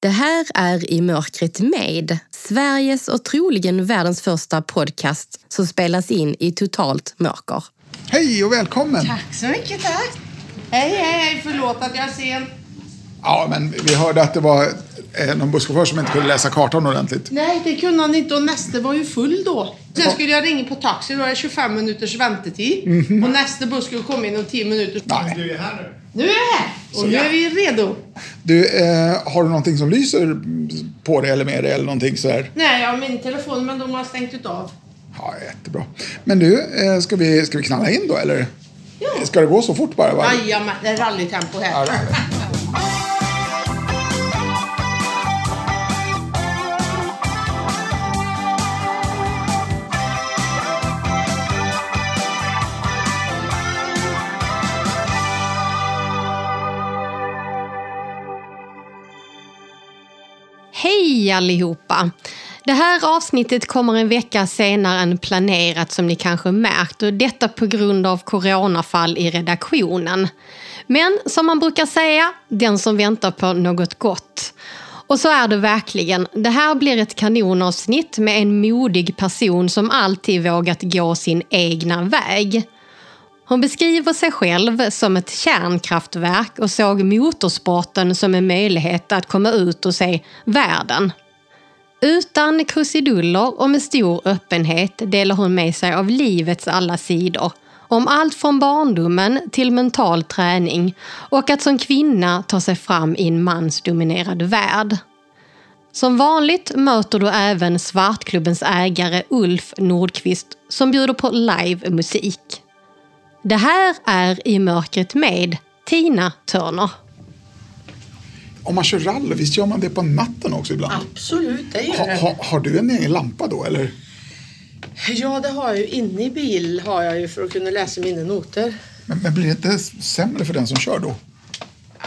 Det här är I mörkret med, Sveriges och troligen världens första podcast som spelas in i totalt mörker. Hej och välkommen! Tack så mycket, tack. Hej, hej, hej. Förlåt att jag är sen. Ja, men vi hörde att det var eh, någon busschaufför som inte kunde läsa kartan ordentligt. Nej, det kunde han inte och nästa var ju full då. Sen skulle jag ringa på taxi, då är det 25 minuters väntetid. Och nästa buss skulle komma in om 10 minuter. Nej. Nu är jag här och nu är vi redo. Du, eh, har du någonting som lyser på dig eller med dig eller någonting sådär? Nej, jag har min telefon men de har stängt ut av. Ja, jättebra. Men du, eh, ska, vi, ska vi knalla in då eller? Ja. Ska det gå så fort bara? Jajamän, det är rallytempo här. Ja, det- Hej allihopa! Det här avsnittet kommer en vecka senare än planerat som ni kanske märkt och detta på grund av coronafall i redaktionen. Men som man brukar säga, den som väntar på något gott. Och så är det verkligen. Det här blir ett kanonavsnitt med en modig person som alltid vågat gå sin egna väg. Hon beskriver sig själv som ett kärnkraftverk och såg motorsporten som en möjlighet att komma ut och se världen. Utan krusiduller och med stor öppenhet delar hon med sig av livets alla sidor. Om allt från barndomen till mental träning och att som kvinna ta sig fram i en mansdominerad värld. Som vanligt möter du även Svartklubbens ägare Ulf Nordqvist som bjuder på livemusik. Det här är I mörkret med Tina Turner. Om man kör rally, visst gör man det på natten också ibland? Absolut, det Ha, gör det. ha, har du en egen lampa då eller? Ja, det har jag ju. Inne i bil har jag ju för att kunna läsa mina noter. Men, men blir det inte sämre för den som kör då?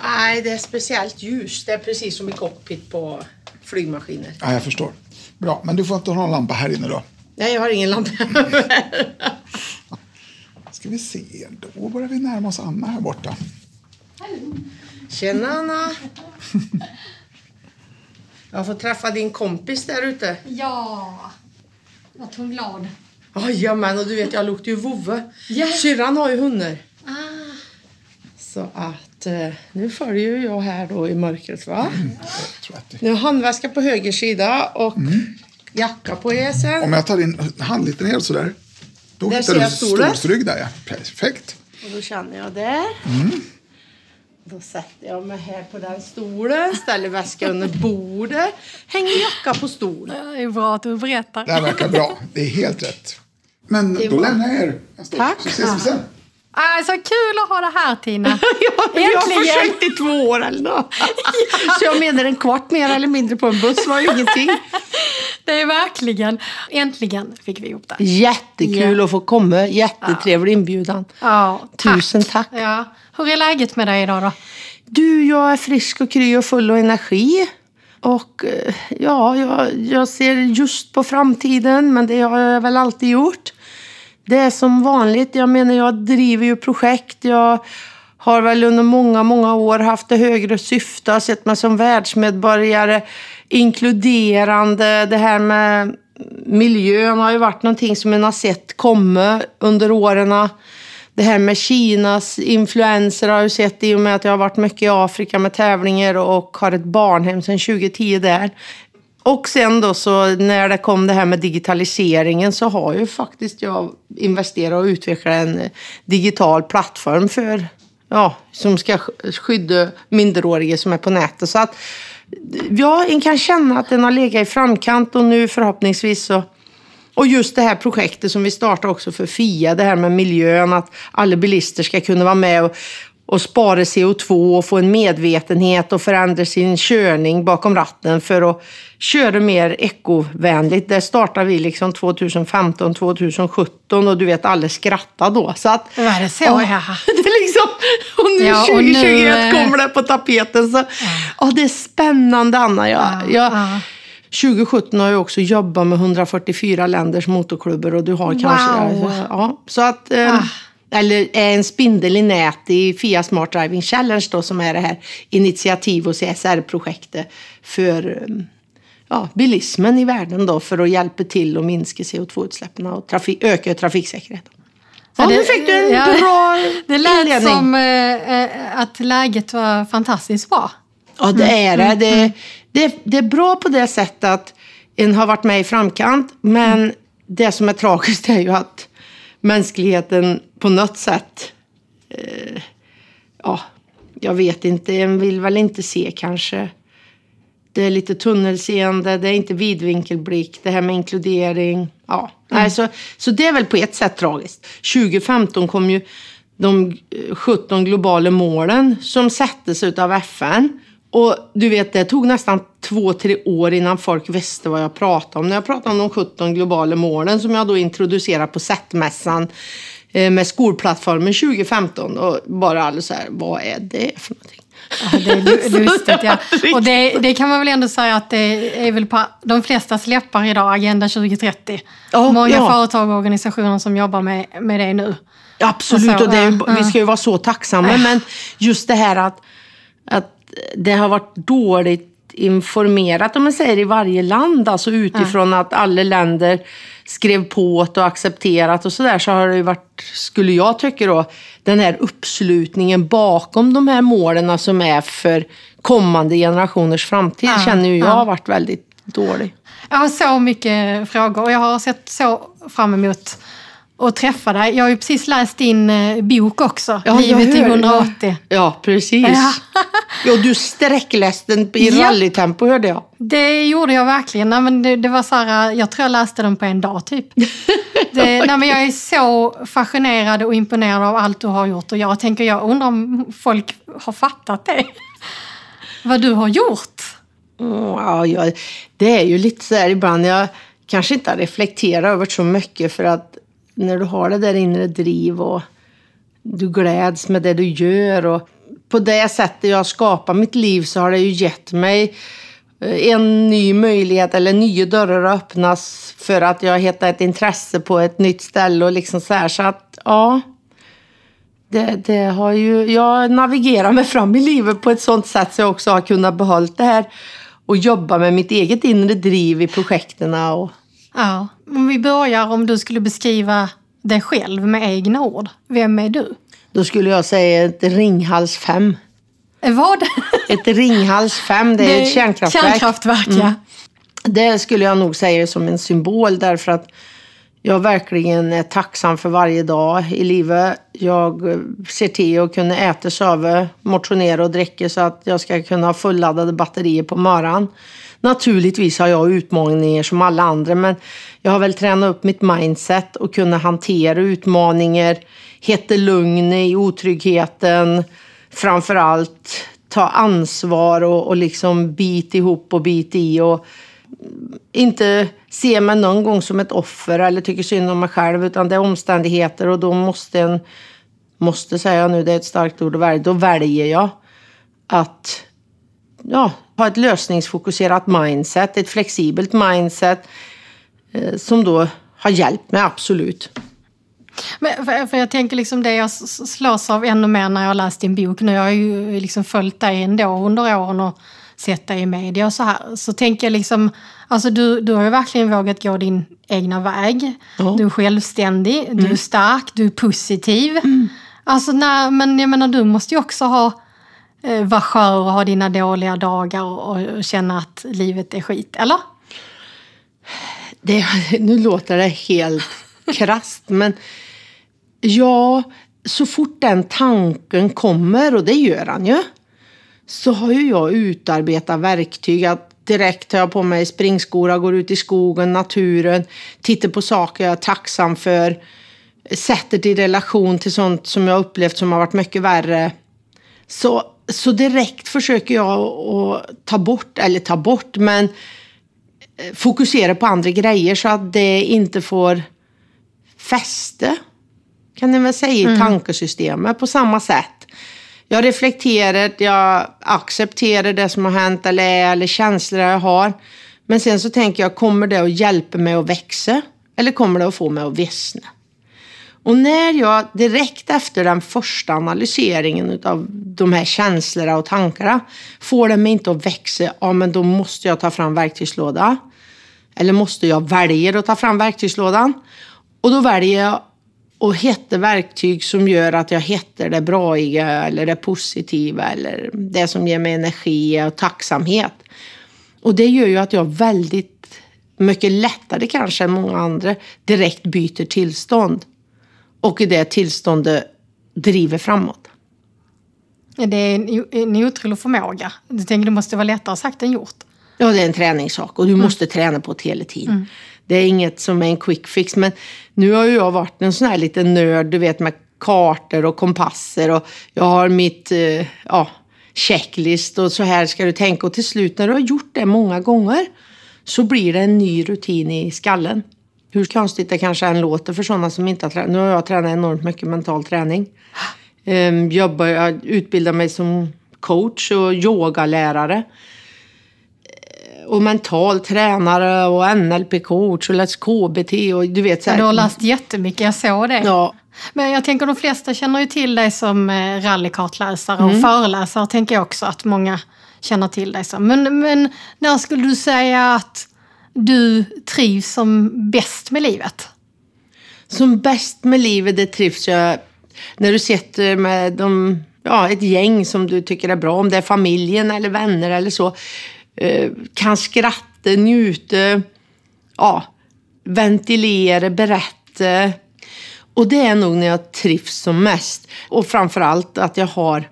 Nej, det är speciellt ljus. Det är precis som i cockpit på flygmaskiner. Ja, jag förstår. Bra, men du får inte ha någon lampa här inne då. Nej, jag har ingen lampa. Ska vi se, då börjar vi närma oss Anna här borta. Tjena, Anna. Jag får träffa din kompis där ute. Ja, jag tog glad. Jajamän, och du vet, jag luktar ju vovve. Ja. Syrran har ju hundar. Ah. Så att eh, nu följer ju jag här då i mörkret, va? Att det... Nu har handväska på höger sida och jacka på esen. Om jag tar in hand lite ner sådär. Då Där hittar ser du jag stolen. stolsrygg där ja. Perfekt. Och då känner jag där. Då sätter jag mig här på den stolen, ställer väskan under bordet, hänger jacka på stolen. Det är bra att du berättar. Det här verkar bra. Det är helt rätt. Men då var- lämnar jag er. Tack. Så ses vi sen. Ah, så kul att ha det här Tina. Ja, vi har försökt i två år eller något. Så jag menar en kvart mer eller mindre på en buss var ju ingenting. Det är verkligen, äntligen fick vi ihop det. Jättekul Ja. att få komma. Jättetrevlig inbjudan. Ja, Tusen tack. Ja. Hur är läget med dig idag då? Du, jag är frisk och kry och full av energi. Och eh, ja, jag, jag ser just på framtiden, men det har jag väl alltid gjort. Det är som vanligt. Jag menar, jag driver ju projekt. Jag har väl under många, många år haft det högre syfte. har sett mig som världsmedborgare. Inkluderande. Det här med miljön har ju varit någonting som man har sett komma under åren. Det här med Kinas influenser har jag ju sett i och med att jag har varit mycket i Afrika med tävlingar och har ett barnhem sedan 2010 där. Och sen då så när det kom det här med digitaliseringen så har ju faktiskt jag investerat och utvecklat en digital plattform för, ja, som ska skydda minderåriga som är på nätet. Så att ja, en kan känna att den har legat i framkant och nu förhoppningsvis så och just det här projektet som vi startade också för FIA, det här med miljön, att alla bilister ska kunna vara med och, och spara CO2 och få en medvetenhet och förändra sin körning bakom ratten för att köra mer ekovänligt. Där startade vi liksom 2015, 2017 och du vet, alla skrattade då. Så att, Var det så? Ja, Ja. det är liksom, och nu Ja, och nu, 2021 eh, kommer det på tapeten. Så, ja, det är spännande, Anna. Jag, jag, ja. 2017 har jag också jobbat med 144 länders motorklubbar och du har kanske... Wow. Ja, så att... Eh, Ah. Eller är en spindel i nät i FIA Smart Driving Challenge då, som är det här initiativ och CSR-projektet för um, ja, bilismen i världen då för att hjälpa till att minska CO2-utsläppen och trafik, öka trafiksäkerheten. Ja, det- nu fick du en ja, bra Det lät inledning. som eh, eh, att läget var fantastiskt bra. Ja, det är Mm, det. Det, det. Det är bra på det sättet att en har varit med i framkant, men Mm. det som är tragiskt är ju att mänskligheten på något sätt, eh, ja, jag vet inte, en vill väl inte se kanske. Det är lite tunnelseende, det är inte vidvinkelblick, det här med inkludering. Ja. Nej, så, så det är väl på ett sätt tragiskt. 2015 kom ju de eh, 17 globala målen som sattes av FN. Och du vet, det tog nästan två, tre år innan folk visste vad jag pratade om. När jag pratade om de 17 globala målen som jag då introducerade på SET-mässan eh, med skolplattformen 2015. Och bara alla så här, vad är det för någonting? Ja, det är lu- lustigt ja. Och det, det kan man väl ändå säga att det är väl på de flesta släppar idag, Agenda 2030. Ja, Många ja. företag och organisationer som jobbar med, med det nu. Absolut, Och så, och det ja, vi ska ju vara så tacksamma. Men just det här att, att det har varit dåligt informerat, om man säger i varje land, alltså utifrån att alla länder skrev på och accepterat och sådär, så har det ju varit, skulle jag tycka då, den här uppslutningen bakom de här målen som är för kommande generationers framtid, Ja, känner ju jag ja. har varit väldigt dålig. Jag har så mycket frågor och jag har sett så fram emot att träffa dig. Jag har ju precis läst din eh, bok också, Ja, Livet i hör det. 180. Ja, precis. Ja. Ja. du sträckläste den i Ja. rallytempo hörde jag. Det gjorde jag verkligen. Nej, men det, det var så här, jag tror jag läste den på en dag typ. Det, nej, men jag är så fascinerad och imponerad av allt du har gjort och jag tänker, jag undrar om folk har fattat det. Vad du har gjort. Mm, Ja, jag, det är ju lite så här ibland. Jag kanske inte har reflekterat över så mycket för att när du har det där inre driv och du gläds med det du gör och på det sättet jag skapar mitt liv så har det ju gett mig eh, en ny möjlighet eller nya dörrar att öppnas för att jag hittar ett intresse på ett nytt ställe och liksom så här. Så att ja, det, det har ju, jag navigerar mig fram i livet på ett sånt sätt så jag också har kunnat behålla det här och jobba med mitt eget inre driv i projekten. Och, Ja, om vi börjar om du skulle beskriva dig själv med egna ord. Vem är du? då skulle jag säga ett Ringhals 5. Eh, Vad? Ett Ringhals 5, det är ett kärnkraftverk. Kärnkraftverk, ja. Det skulle jag nog säga som en symbol därför att jag verkligen är tacksam för varje dag i livet. Jag eh, ser till att kunna äta, sova, motionera och dricka så att jag ska kunna ha fulladdade batterier på morgonen. Naturligtvis har jag utmaningar som alla andra men jag har väl tränat upp mitt mindset och kunna hantera utmaningar, hitta lugn i otryggheten, framför allt ta ansvar och, och liksom bit ihop och bit i och inte se mig någon gång som ett offer eller tycker synd om mig själv utan det är omständigheter och då måste en, måste säga nu, det är ett starkt ord att välja, då väljer jag att ja, ha ett lösningsfokuserat mindset, ett flexibelt mindset som då har hjälpt mig absolut. Men för, för jag tänker liksom det jag slås av ännu mer när jag har läst din bok nu. Jag har ju liksom följt dig ändå under åren och sett dig i media och så här. Så tänker jag liksom, alltså du, du har ju verkligen vågat gå din egna väg. Ja. Du är självständig, du är stark, du är positiv. Alltså när, men jag menar du måste ju också ha eh, vara skör och ha dina dåliga dagar och, och känna att livet är skit, eller? Det, nu låter det helt krasst, men ja, så fort den tanken kommer, och det gör han ju, så har ju jag utarbetat verktyg. Att direkt tar jag på mig springskor, går ut i skogen, naturen, tittar på saker jag är tacksam för, sätter det i relation till sånt som jag upplevt som har varit mycket värre. Så, så direkt försöker jag att ta bort, eller ta bort, men fokusera på andra grejer så att det inte får fäste, kan ni väl säga, i tankesystemet på samma sätt. Jag reflekterar, jag accepterar det som har hänt eller är, eller känslor jag har. Men sen så tänker jag, kommer det att hjälpa mig att växa? Eller kommer det att få mig att vissna? Och när jag direkt efter den första analyseringen av de här känslorna och tankarna får det mig inte att växa, ja men då måste jag ta fram verktygslåda. Eller måste jag välja att ta fram verktygslådan. Och då väljer jag att hitta verktyg som gör att jag hittar det braiga eller det positiva eller det som ger mig energi och tacksamhet. Och det gör ju att jag väldigt mycket lättare kanske än många andra direkt byter tillstånd. Och i det tillståndet driver framåt. Det är en, en otrolig förmåga. Jag tänker det måste vara lättare sagt än gjort. Ja, det är en träningssak och du mm. måste träna på det hela tiden. Mm. Det är inget som är en quick fix. Men nu har ju jag varit en sån här liten nörd, du vet med kartor och kompasser och jag har mitt, eh, ja, checklist och så här ska du tänka. Och till slut när du har gjort det många gånger så blir det en ny rutin i skallen. Hur konstigt det kanske än låter för sådana som inte har tränat. Nu har jag tränat enormt mycket mental träning. Um, jobbar, jag utbildar mig som coach och yogalärare. Och mental tränare och NLP-coach och läst KBT och du vet så här. Ja, du har läst jättemycket, jag såg det. Ja. Men jag tänker de flesta känner ju till dig som eh, rallykartläsare och mm. föreläsare tänker jag också att många känner till dig som. Men, men när skulle du säga att du trivs som bäst med livet? Som bäst med livet, det trivs jag när du sitter med de, ja, ett gäng som du tycker är bra, om det är familjen eller vänner eller så. Eh, kan skratta, njuta, ja, ventilera, berätta. Och det är nog när jag trivs som mest. Och framför allt att jag har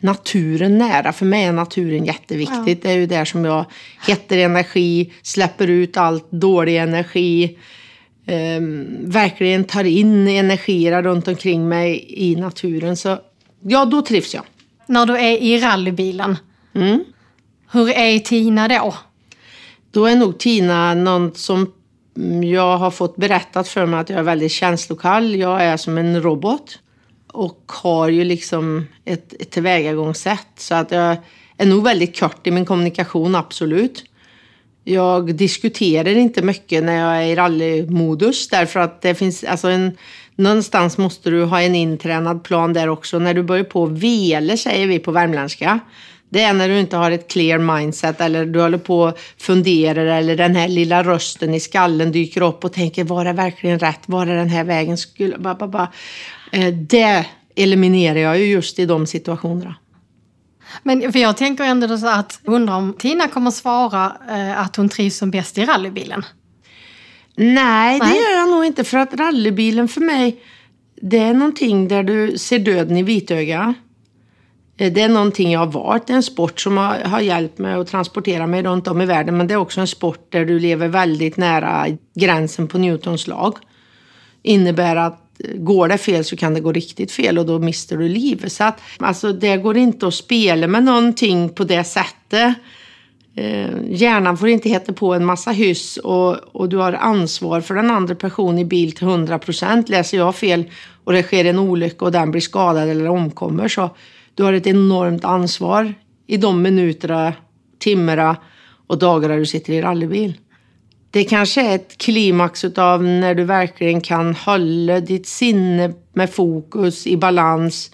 naturen nära. För mig är naturen jätteviktigt. Ja. Det är ju där som jag hittar energi, släpper ut allt dålig energi. Um, verkligen tar in energier runt omkring mig i naturen. Så ja, då trivs jag. När du är i rallybilen, mm hur är Tina då? Då är nog Tina någon som jag har fått berättat för mig att jag är väldigt känslokall. Jag är som en robot och har ju liksom ett, ett tillvägagångssätt. Så att jag är nog väldigt kort i min kommunikation, absolut. Jag diskuterar inte mycket när jag är i rallymodus därför att det finns, alltså en, någonstans måste du ha en intränad plan där också. När du börjar på vele säger vi på värmländska. Det är när du inte har ett clear mindset eller du håller på och funderar eller den här lilla rösten i skallen dyker upp och tänker var det verkligen rätt? Var är den här vägen skulle... Ba, ba, ba. Eh, det eliminerar jag ju just i de situationerna. Men för jag tänker ändå så att, undrar om Tina kommer svara eh, att hon trivs som bäst i rallybilen? Nej, det gör jag nog inte. För att rallybilen för mig, det är någonting där du ser döden i vitöga. Eh, det är någonting jag har varit. Det är en sport som har, har hjälpt mig att transportera mig runt om i världen. Men det är också en sport där du lever väldigt nära gränsen på Newtons lag. Innebär att eh, går det fel så kan det gå riktigt fel och då mister du livet. Så att, alltså, det går inte att spela med någonting på det sättet. Eh, hjärnan får inte heta på en massa hyss och, och du har ansvar för den andra personen i bil till 100 procent. Läser jag fel och det sker en olycka och den blir skadad eller omkommer så du har ett enormt ansvar i de minuterna, timmarna och dagarna du sitter i rallybil det kanske är ett klimax av när du verkligen kan hålla ditt sinne med fokus i balans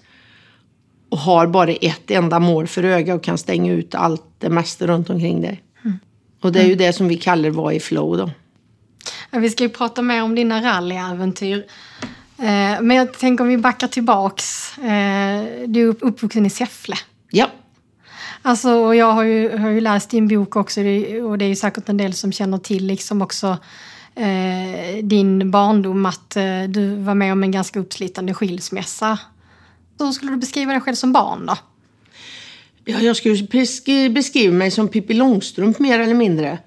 och har bara ett enda mål för öga och kan stänga ut allt det mesta runt omkring dig. Mm. Och det är ju det som vi kallar vara i flow då. Ja, vi ska ju prata mer om dina rallyäventyr. Eh, men jag tänker om vi backar tillbaks. Eh, du är uppvuxen i Säffle. Ja. Alltså, och jag har ju, har ju läst din bok också och det är ju säkert en del som känner till liksom också eh, din barndom, att eh, du var med om en ganska uppslitande skilsmässa. Hur skulle du beskriva dig själv som barn då? Ja, jag skulle beskriva mig som Pippi Långstrump mer eller mindre.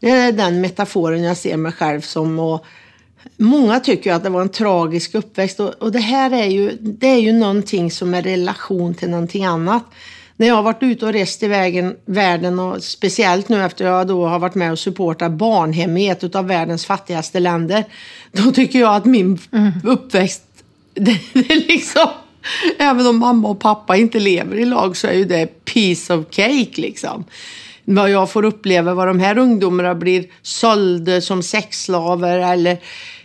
Det är den metaforen jag ser mig själv som. Och många tycker att det var en tragisk uppväxt och, och det här är ju, det är ju någonting som är relation till någonting annat när jag har varit ute och rest i vägen, världen och speciellt nu efter jag då har varit med och supportat barnhem i ett av världens fattigaste länder. Då tycker jag att min mm. uppväxt, det, det är liksom, även om mamma och pappa inte lever i lag så är ju det piece of cake liksom. Vad jag får uppleva, vad de här ungdomarna blir sålda som sexslaver eller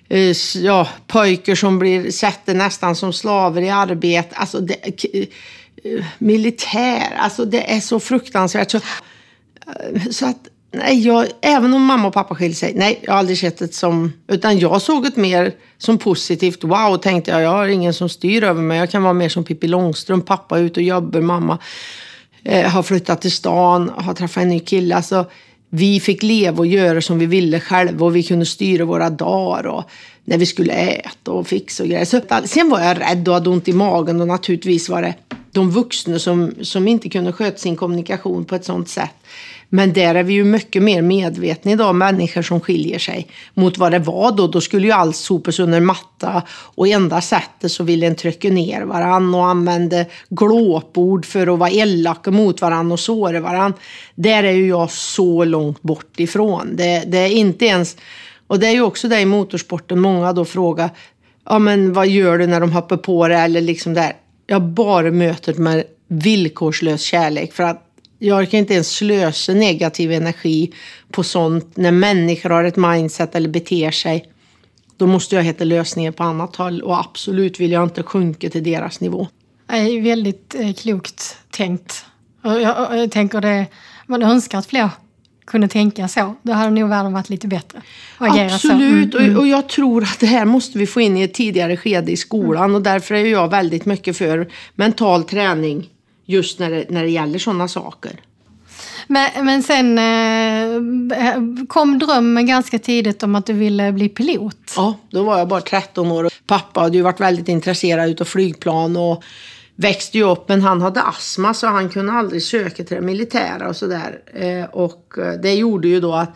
eh, ja, pojkar som blir sätter nästan som slaver i arbete. Alltså det, eh, militär, alltså det är så fruktansvärt. Så, eh, så att, nej, jag, även om mamma och pappa skiljer sig, nej, jag har aldrig sett det som, utan jag såg det mer som positivt. Wow, tänkte jag, jag har ingen som styr över mig. Jag kan vara mer som Pippi Långstrump, pappa är ute och jobbar, mamma eh, har flyttat till stan, har träffat en ny kille. Alltså, vi fick leva och göra som vi ville själva och vi kunde styra våra dagar och när vi skulle äta och fixa och grejer. Så, sen var jag rädd och hade ont i magen och naturligtvis var det de vuxna som, som inte kunde sköta sin kommunikation på ett sånt sätt. Men där är vi ju mycket mer medvetna idag, människor som skiljer sig mot vad det var då. Då skulle ju allt sopas under matta och enda sättet så ville en trycka ner varann och använde glåpord för att vara elaka mot varann och såra varann. Där är ju jag så långt bort ifrån. Det, det är inte ens... Och det är ju också det i motorsporten, många då frågar ja men vad gör du när de hoppar på det eller liksom där. Jag bara möter det med villkorslös kärlek för att jag kan inte ens slösa negativ energi på sånt när människor har ett mindset eller beter sig. Då måste jag hitta lösningar på annat håll och absolut vill jag inte sjunka till deras nivå. Det är väldigt eh, klokt tänkt. Jag, jag, och jag tänker det, man önskar att fler kunde tänka så. Då hade nog världen varit lite bättre. Absolut, Så. Mm, Och, jag tror att det här måste vi få in i ett tidigare skede i skolan och därför är jag väldigt mycket för mental träning just när det, när det gäller sådana saker. Men, men sen eh, kom drömmen ganska tidigt om att du ville bli pilot. Ja, då var jag bara 13 år och pappa hade ju varit väldigt intresserad av flygplan och växte ju upp men han hade astma så han kunde aldrig söka till det militära och sådär. Eh, och eh, det gjorde ju då att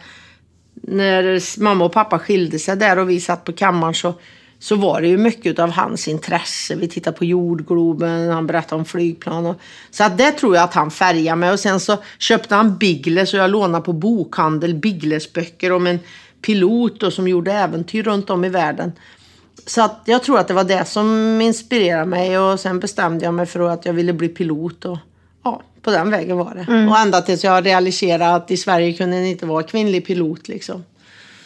när mamma och pappa skilde sig där och vi satt på kammaren så, så var det ju mycket av hans intresse. Vi tittade på jordgloben, han berättade om flygplan. Och, så att det tror jag att han färgade mig. Och sen så köpte han Biggles och jag lånade på bokhandel Biggles böcker om en pilot då, som gjorde äventyr runt om i världen. Så att jag tror att det var det som inspirerade mig och sen bestämde jag mig för att jag ville bli pilot. Och, ja, på den vägen var det. Och ända tills jag realiserade att i Sverige kunde det inte vara kvinnlig pilot liksom.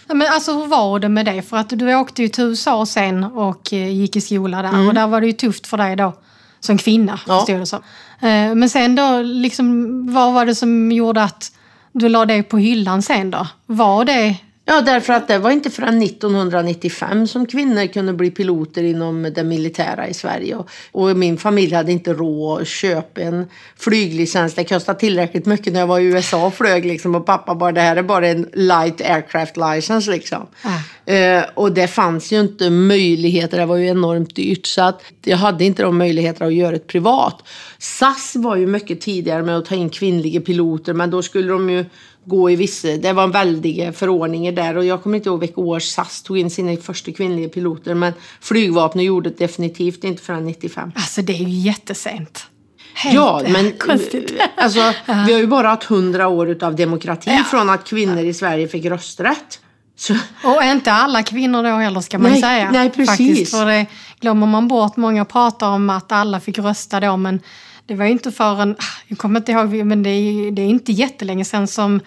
Ja, Men alltså hur var det med det? För att du åkte ju till USA sen och eh, gick i skola där. Och där var det ju tufft för dig då som kvinna, Mm. Ja. förstod det som. Eh, Men sen då, liksom, vad var det som gjorde att du la det på hyllan sen då? Var det... Ja, därför att det var inte förrän 1995 som kvinnor kunde bli piloter inom det militära i Sverige. Och, min familj hade inte råd att köpa en flyglicens. Det kostade tillräckligt mycket när jag var i USA och flög. Liksom, och pappa bara, det här är bara en light aircraft license. Liksom. Eh, och det fanns ju inte möjligheter, det var ju enormt dyrt. Så att jag hade inte de möjligheterna att göra ett privat. SAS var ju mycket tidigare med att ta in kvinnliga piloter, men då skulle de ju gå i vissa, det var väldiga förordningar där och jag kommer inte ihåg vilka år SAS tog in sina första kvinnliga piloter men flygvapnet gjorde det definitivt inte förrän 95. Alltså det är ju jättesent. Helt Ja, men konstigt. alltså, vi har ju bara haft hundra år av demokrati från att kvinnor i Sverige fick rösträtt. Så, Och inte alla kvinnor då heller ska man Nej, säga. nej, precis. Faktiskt, för det glömmer man bort. Många pratar om att alla fick rösta då men det var ju inte förrän, jag kommer inte ihåg, men det är, det är inte jättelänge sedan som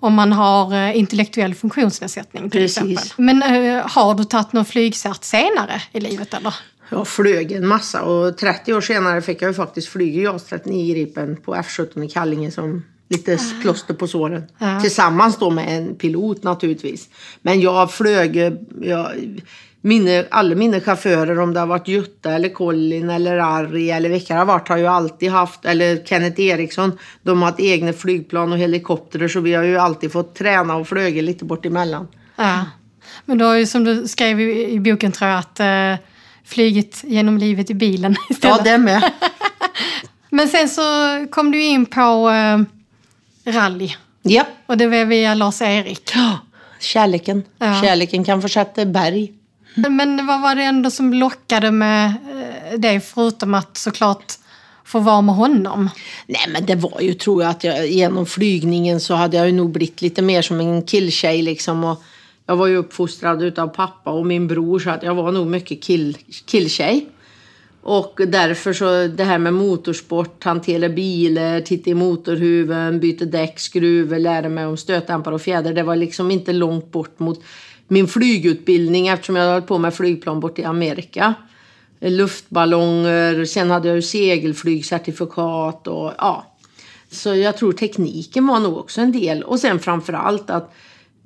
om man har eh, intellektuell funktionsnedsättning till Precis. exempel. Men eh, har du tagit någon flygcert senare i livet eller? jag flög en massa och 30 år senare fick jag ju faktiskt flyga JAS 39 Gripen på F17 i Kallinge som lite plåster på såren. Ja. Tillsammans då med en pilot naturligtvis. Men jag flög, jag, mina, alla mina chaufförer, om det har varit Jutta eller Colin eller Harry eller vilka det har varit, har ju alltid haft, eller Kenneth Eriksson, de har haft egna flygplan och helikoptrar så vi har ju alltid fått träna och flyga lite bort emellan. Ja. Men du har ju som du skrev i, i boken tror jag att eh, flygit genom livet i bilen istället. Ja, det med. Men sen så kom du in på eh, rally. Japp. Och det var via Lars-Erik. Ja, Kärleken. Ja. Kärleken kan försätta berg. Men vad var det ändå som lockade med eh, dig förutom att såklart få vara med honom? Nej men det var ju tror jag att jag genom flygningen så hade jag ju nog blivit lite mer som en killtjej liksom. Och jag var ju uppfostrad utav pappa och min bror så att jag var nog mycket kill, killtjej. Och därför så det här med motorsport, hantera bilar, titta i motorhuven, byta däck, skruva, lära mig om stötdämpare och fjäder. Det var liksom inte långt bort mot min flygutbildning eftersom jag hållit på med flygplan bort i Amerika. Luftballonger, sen hade jag ju segelflygcertifikat och ja. Så jag tror tekniken var nog också en del. Och sen framför allt att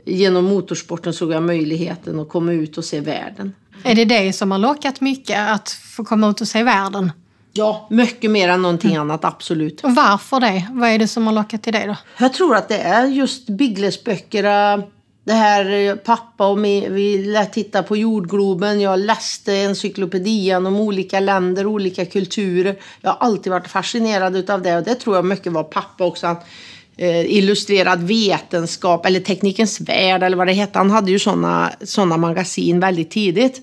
genom motorsporten såg jag möjligheten att komma ut och se världen. Är det det som har lockat mycket, att få komma ut och se världen? Ja, mycket mer än någonting mm. annat, absolut. Och varför det? Vad är det som har lockat till det då? Jag tror att det är just Biggles-böckerna. Det här eh, pappa och mig, vi lät titta på jordgloben. Jag läste encyklopedian om olika länder, olika kulturer. Jag har alltid varit fascinerad av det och det tror jag mycket var pappa också. Han, eh, illustrerad vetenskap eller Teknikens värld eller vad det hette. Han hade ju sådana såna magasin väldigt tidigt.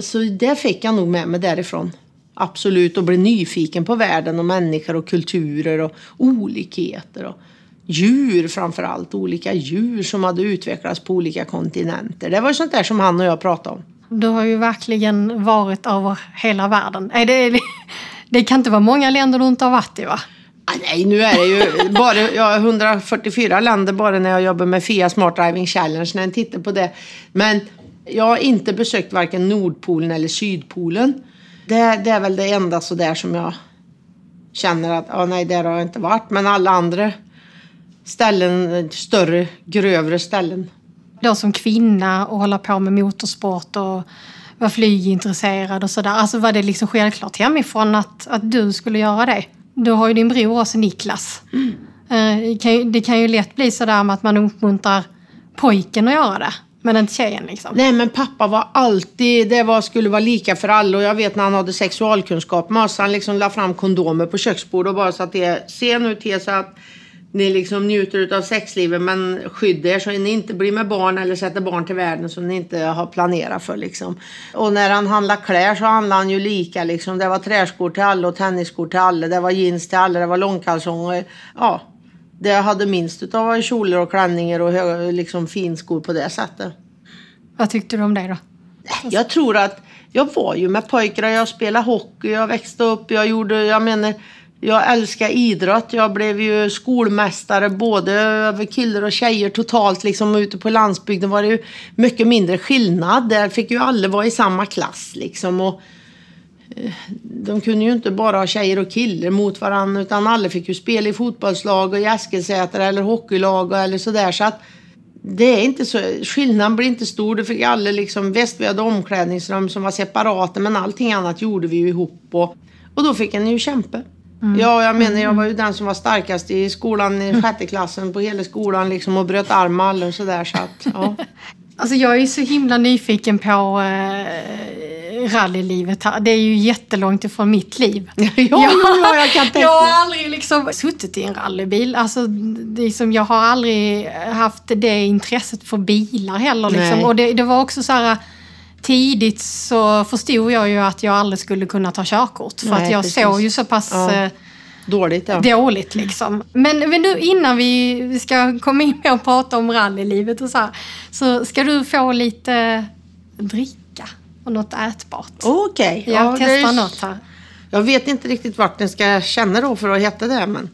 Så det fick jag nog med mig därifrån. Absolut, och bli nyfiken på världen och människor och kulturer och olikheter. Och djur framför allt, olika djur som hade utvecklats på olika kontinenter. Det var sånt där som han och jag pratade om. Du har ju verkligen varit över hela världen. Är det, det kan inte vara många länder du inte har varit i va? Ah, nej, nu är det ju bara ja, 144 länder bara när jag jobbar med FIA Smart Driving Challenge, när jag tittar på det. Men jag har inte besökt varken Nordpolen eller Sydpolen. Det, det är väl det enda sådär som jag känner att, ja nej, där har jag inte varit. Men alla andra ställen, större, grövre ställen. Då som kvinna och hålla på med motorsport och vara flygintresserad och sådär. Alltså var det liksom självklart hemifrån att, att du skulle göra det? Du har ju din bror också, Niklas. Mm. Eh, det kan ju lätt bli sådär med att man uppmuntrar pojken att göra det. Men inte tjejen liksom? Nej men pappa var alltid, det var, skulle vara lika för alla och jag vet när han hade sexualkunskap med oss, han liksom la fram kondomer på köksbordet och bara sa till se nu till så att ni liksom njuter av sexlivet men skydda er så att ni inte blir med barn eller sätter barn till världen som ni inte har planerat för liksom. Och när han handlade kläder så handlade han ju lika liksom. Det var träskor till alla och tennisskor till alla. Det var jeans till alla, det var långkalsonger. Ja, det jag hade minst utav var kjolar och klänningar och liksom finskor på det sättet. Vad tyckte du om det då? Jag tror att jag var ju med pojkar, jag spelade hockey, jag växte upp, jag gjorde, jag menar jag älskar idrott. Jag blev ju skolmästare både över killar och tjejer totalt. Liksom ute på landsbygden var det ju mycket mindre skillnad. Där fick ju alla vara i samma klass liksom. Och, eh, de kunde ju inte bara ha tjejer och killar mot varandra utan alla fick ju spela i fotbollslag och i Eskilsäter eller hockeylag eller sådär. Så att det är inte så, skillnaden blir inte stor. Det fick alla liksom, visst vi hade omklädningsrum som var separata men allting annat gjorde vi ju ihop. Och, och då fick en ju kämpa. Mm. Ja, jag menar jag var ju den som var starkast i skolan i sjätte klassen på hela skolan liksom och bröt arm och sådär så att, ja. Alltså jag är så himla nyfiken på äh, rallylivet här. Det är ju jättelångt ifrån mitt liv. ja, jag, ja, jag kan tänka Jag har aldrig liksom suttit i en rallybil. Alltså, liksom, jag har aldrig haft det intresset för bilar heller. Liksom. Och det, det var också så här tidigt så förstod jag ju att jag aldrig skulle kunna ta körkort. För Nej, att jag precis. såg ju så pass ja. Eh, dåligt, ja. dåligt liksom. Men, men nu innan vi ska komma in och prata om rallylivet och så här, så ska du få lite dricka och något ätbart. Okej. Okay. Jag ja, testar något här. Jag vet inte riktigt vart den ska känna då för att heta det. Men...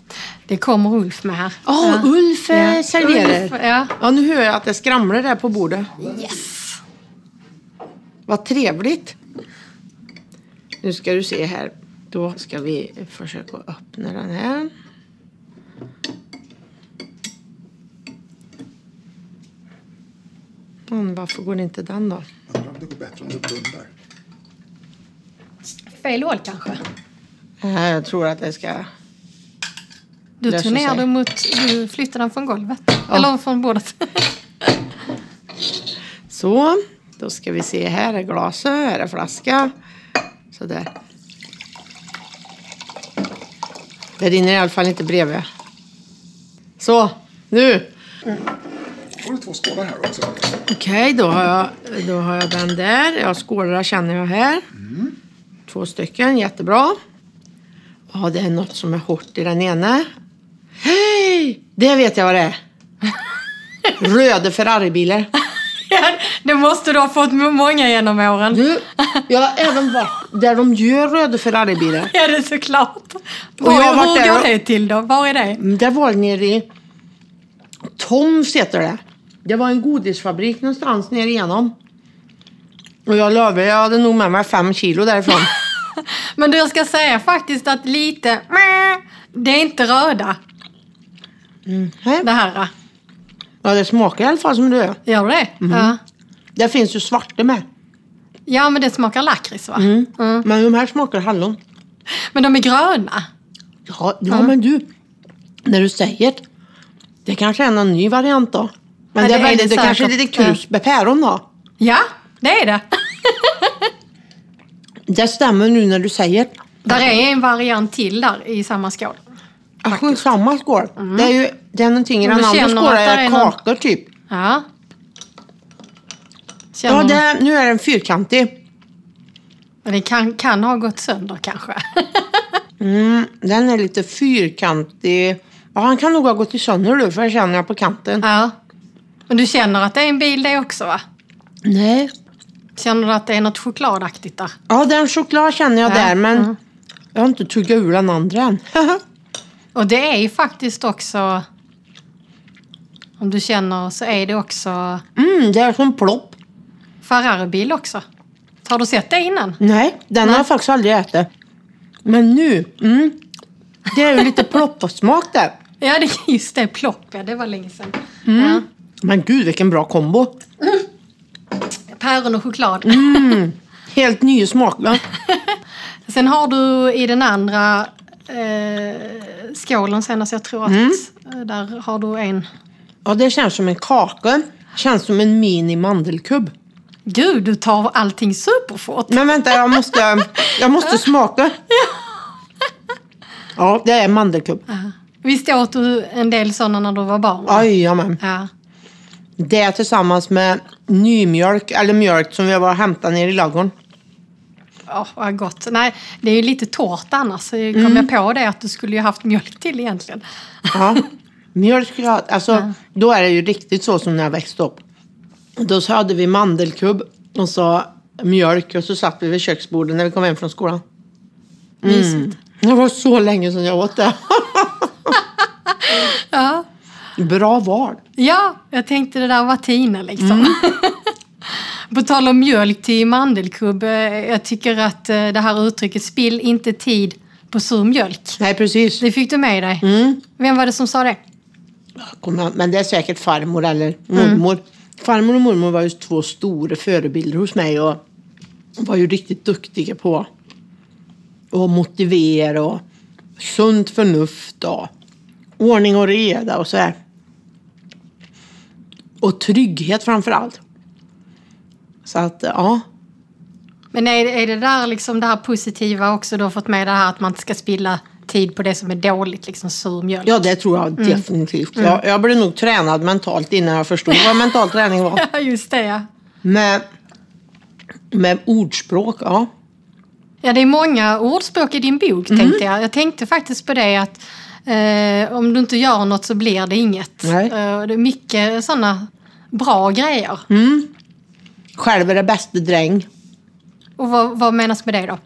Det kommer Ulf med här. Oh, ja. Ulf ja. serverar. Ja. ja, nu hör jag att det skramlar där på bordet. Yes. Vad trevligt. Nu ska du se här. Då ska vi försöka öppna den här. Mm, varför går inte den då? det går bättre om du blundar. Fel hål kanske? Jag tror att det ska Du tog ner den mot, du flyttade den från golvet. Ja. Eller från bordet. Så. Då ska vi se, här är glaset, här är flaska. Sådär. Det rinner i alla fall inte bredvid. Så, nu. Mm. har du två skålar här också. Okej, okay, då, har jag, då har jag den där. Ja, skålar känner jag här. Mm. Två stycken, jättebra. Ja, det är något som är hårt i den ena. Hej! Det vet jag vad det är. Röda Ferraribilar. Det måste du ha fått många genom åren. Du, jag har även varit där de gör röda Ferraribilar. Ja, det är såklart. Var, jag hur går det till då? Var är det? Det var nere i Toms heter det. Det var en godisfabrik någonstans nere igenom. Och jag lovar, jag hade nog med mig fem kilo därifrån. Men du, jag ska säga faktiskt att lite... Det är inte röda, Nej. det här. Ja, det smakar i alla fall som det är. Gör det? Ja. Det finns ju svarta med. ja, men det smakar lakrits va? Mm. Men de här smakar hallon. Men de är gröna. Ja, ja men du. När du säger det. Det kanske är någon ny variant då. Men Ja, det, är det är väldigt, det det kanske är lite krus med päron då. Ja, det är det. Det stämmer nu när du säger det. Där är en variant till där i samma skål. Alltså, samma skål. Det är ju det någonting i den andra skålen det är någon- kakor typ. Ja. Känner Ja, det, nu är den fyrkantig. Men det kan, kan ha gått sönder kanske. Mm, den är lite fyrkantig. Ja, han kan nog ha gått sönder nu för jag känner jag på kanten. ja. Men du känner att det är en bil det också va? Nej. Känner du att det är något chokladaktigt där? Ja, den choklad känner jag Ja, där men mm. jag har inte tuggat ur den andra än. Och det är ju faktiskt också... Om du känner så är det också mm, det är som plopp. Ferrari-bil också. Har du sett det innan? Nej, den har jag faktiskt aldrig ätit. Men nu, mm, det är ju lite ploppsmak där. Ja, det, just det. Plopp, ja. Det var länge sedan. Mm. Ja. Men gud vilken bra kombo. Päron och choklad. Mm. Helt ny smak va? Sen har du i den andra eh, skålen sen, alltså jag tror att Mm. eh, där har du en... Ja, det känns som en kaka. Känns som en mini mandelkubb. Gud, du tar allting superfort. Men vänta, jag måste, jag måste smaka. Ja, det är mandelkubb. Visst åt du en del sådana när du var barn? Jajamän. Ja. Det tillsammans med nymjölk, eller mjölk som vi har hämtat ner i ladugården. Åh, vad gott. Nej, det är ju lite torrt annars. Så kom Mm. jag på det att du skulle ju haft mjölk till egentligen. Ja. Mjölk, ja, alltså, då är det ju riktigt så som när jag växte upp. Då så hade vi mandelkubb och så mjölk och så satt vi vid köksbordet när vi kom hem från skolan. Mysigt. Det var så länge sedan jag åt det. Ja. Bra val. ja, jag tänkte det där var Tina liksom. Mm. På tal om mjölk till mandelkubb. Jag tycker att eh, det här uttrycket spill inte tid på sur mjölk. Nej, precis. Det fick du med dig. Mm. Vem var det som sa det? Men det är säkert farmor eller mormor. Farmor och mormor var ju två stora förebilder hos mig och var ju riktigt duktiga på att motivera och sunt förnuft och ordning och reda och så här. Och trygghet framför allt. Så att, ja. Men är, är det där liksom det här positiva också du har fått med det här att man inte ska spilla tid på det som är dåligt, liksom sur mjölk? Ja, det tror jag definitivt. Jag, jag blev nog tränad mentalt innan jag förstod vad mental träning var. Ja, just det ja. Med, med ordspråk, ja. Ja, det är många ordspråk i din bok Mm. tänkte jag. Jag tänkte faktiskt på det att eh, om du inte gör något så blir det inget. Nej. Eh, det är mycket sådana bra grejer. Själv är det bäste dräng. Och vad, vad menas med det då?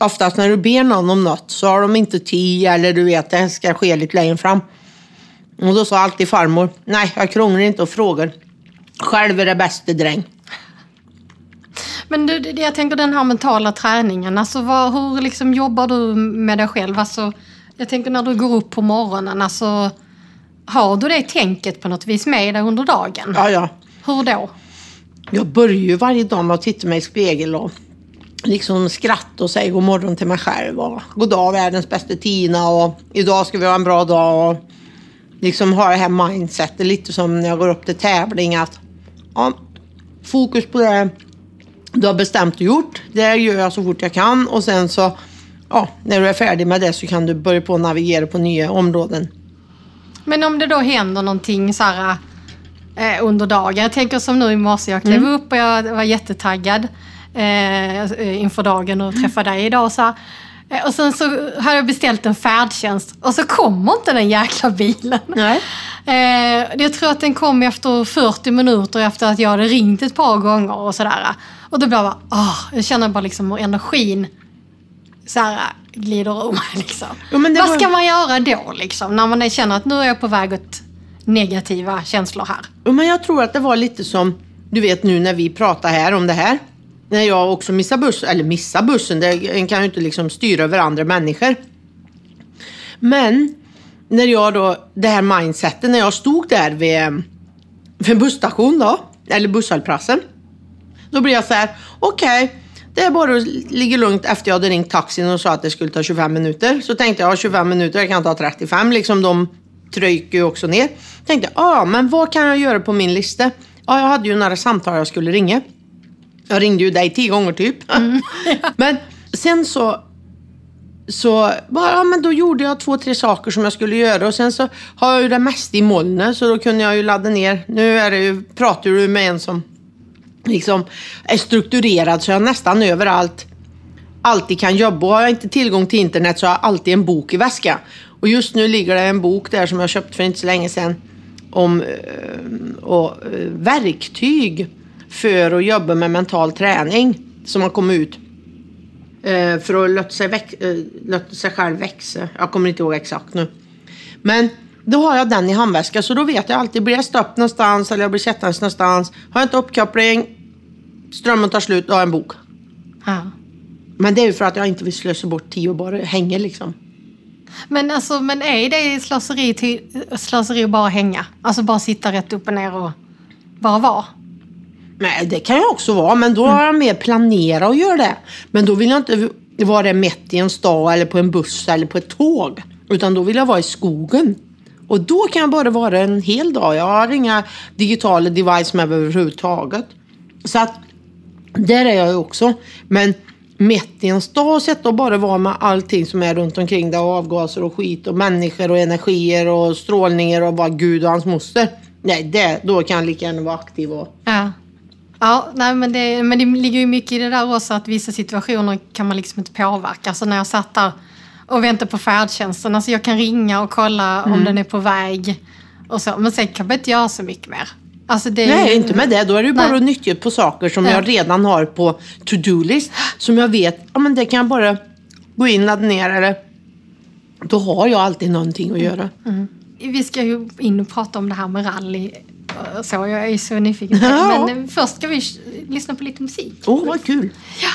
Oftast när du ber någon om något så har de inte tid eller du vet det ska ske lite längre fram. Och då sa alltid farmor, nej jag krånglar inte och frågar. Själv är det bäste dräng. Men du, jag tänker den här mentala träningen, alltså vad, hur liksom jobbar du med dig själv? Alltså, jag tänker när du går upp på morgonen, alltså, har du det tänket på något vis med dig under dagen? Ja, ja. Hur då? Jag börjar ju varje dag med att titta mig i spegel och liksom skratta och säga god morgon till mig själv. Och god dag världens bästa Tina och idag ska vi ha en bra dag. Och liksom ha det här mindsetet lite som när jag går upp till tävling. Att, ja, fokus på det du har bestämt och gjort. Det gör jag så fort jag kan och sen så ja, när du är färdig med det så kan du börja på att navigera på nya områden. Men om det då händer någonting så här, eh, under dagen. Jag tänker som nu i morse, jag klev upp och jag var jättetaggad eh, inför dagen och träffa dig idag. Så här. Eh, Och sen så har jag beställt en färdtjänst och så kommer inte den jäkla bilen. Nej. Eh, jag tror att den kom efter 40 minuter efter att jag hade ringt ett par gånger och sådär. Och då blev jag bara, åh, jag känner bara liksom hur energin så här, glider ur mig. Liksom. Ja, Vad var- ska man göra då liksom? När man känner att nu är jag på väg åt negativa känslor här. Men jag tror att det var lite som, du vet nu när vi pratar här om det här. När jag också missar bussen, eller missar bussen, det, en kan ju inte liksom styra över andra människor. Men när jag då, det här mindsetet, när jag stod där vid, vid busstation då, eller busshållplatsen. Då blev jag så här, okej, det är bara att ligga lugnt efter jag hade ringt taxin och sa att det skulle ta 25 minuter. Så tänkte jag, 25 minuter, jag kan ta 35, liksom de trycker ju också ner. Tänkte, ja, men vad kan jag göra på min lista? Ja, jag hade ju några samtal jag skulle ringa. Jag ringde ju dig tio gånger typ. men sen så så bara, ja, men då gjorde jag två, tre saker som jag skulle göra och sen så har jag ju det mesta i molnet så då kunde jag ju ladda ner. Nu är det ju, pratar du med en som liksom är strukturerad så jag nästan överallt alltid kan jobba. Och har jag inte tillgång till internet så har jag alltid en bok i väskan. Och just nu ligger det en bok där som jag köpt för inte så länge sedan om eh, och, eh, verktyg för att jobba med mental träning som har kommit ut. Eh, för att låta sig, väx- låta sig själv växa. Jag kommer inte ihåg exakt nu. Men då har jag den i handväskan så då vet jag alltid, blir jag stopp någonstans eller jag blir sittandes någonstans. Har jag inte uppkoppling, strömmen tar slut, då har jag en bok. Ja. Men det är ju för att jag inte vill slösa bort tid och bara hänga liksom. Men, alltså, men är det slöseri, till, slöseri att bara hänga? Alltså bara sitta rätt upp och ner och bara vara? Nej, det kan jag också vara, men då har jag mer planerat att göra det. Men då vill jag inte vara mitt i en stad eller på en buss eller på ett tåg. Utan då vill jag vara i skogen. Och då kan jag bara vara en hel dag. Jag har inga digitala device med överhuvudtaget. Så att där är jag ju också. Men mitt i en stad och sitta och bara vara med allting som är runt omkring där. Avgaser och skit och människor och energier och strålningar och bara Gud och hans moster. Nej, det, då kan jag lika gärna vara aktiv och Ja. Ja, nej, men, det, men det ligger ju mycket i det där också att vissa situationer kan man liksom inte påverka. Alltså när jag satt där och väntade på färdtjänsten, alltså jag kan ringa och kolla om den är på väg och så. Men sen kan man inte göra så mycket mer. Alltså det Nej, ju- inte med det. Då är det ju bara att nyttja på saker som Ja. jag redan har på to-do-list. Som jag vet, ja men det kan jag bara gå in, ladda ner eller... Då har jag alltid någonting att göra. Vi ska ju in och prata om det här med rally. Så jag är så nyfiken. Ja. Men eh, först ska vi lyssna på lite musik. Åh, vad kul! Ja.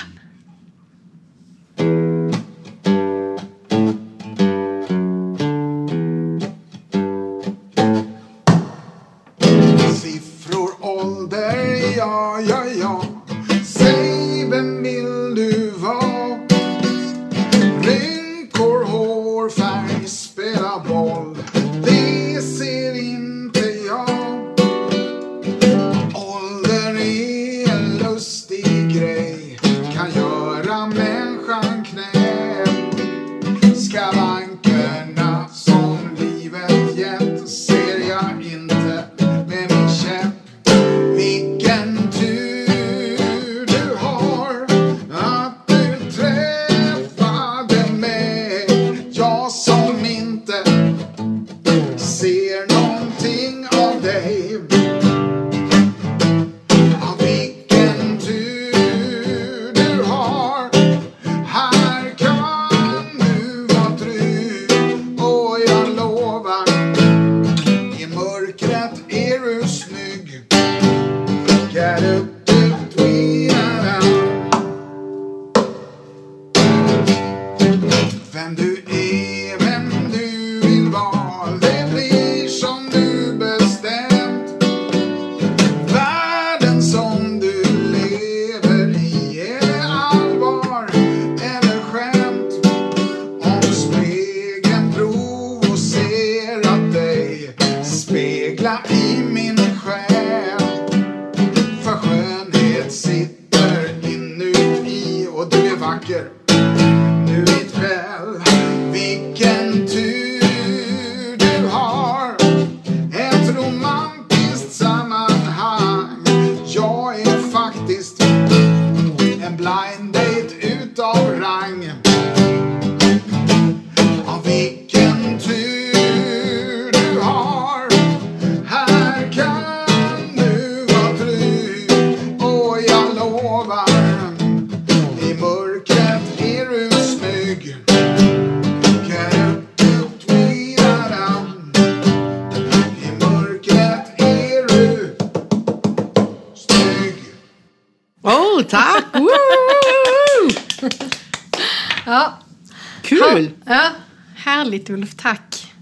Härligt Ulf, tack.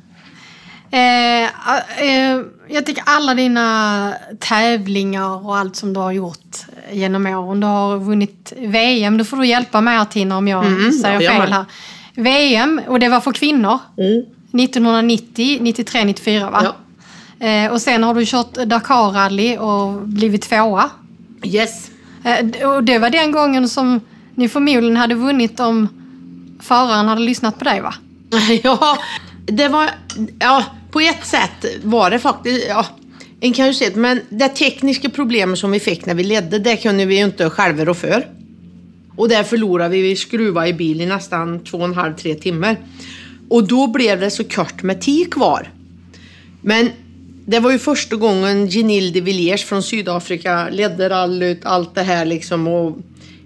Eh, eh, jag tycker alla dina tävlingar och allt som du har gjort genom åren. Du har vunnit VM, då får du hjälpa mig här Tina om jag Mm, säger ja, fel här. VM, och det var för kvinnor. 1990, 93, 94 va? Ja. Eh, och sen har du kört Dakar-rally och blivit tvåa. Yes. Eh, och det var den gången som ni förmodligen hade vunnit om föraren hade lyssnat på dig va? Ja, det var... Ja, på ett sätt var det faktiskt... Ja, en kan ju se det, men det tekniska problemet som vi fick när vi ledde, det kunde vi ju inte själva rå för. Och där förlorade vi. Vi skruvade i bil i nästan två och en halv, tre timmar. Och då blev det så kort med tid kvar. Men det var ju första gången Genil de Villiers från Sydafrika ledde rallyt, allt det här liksom och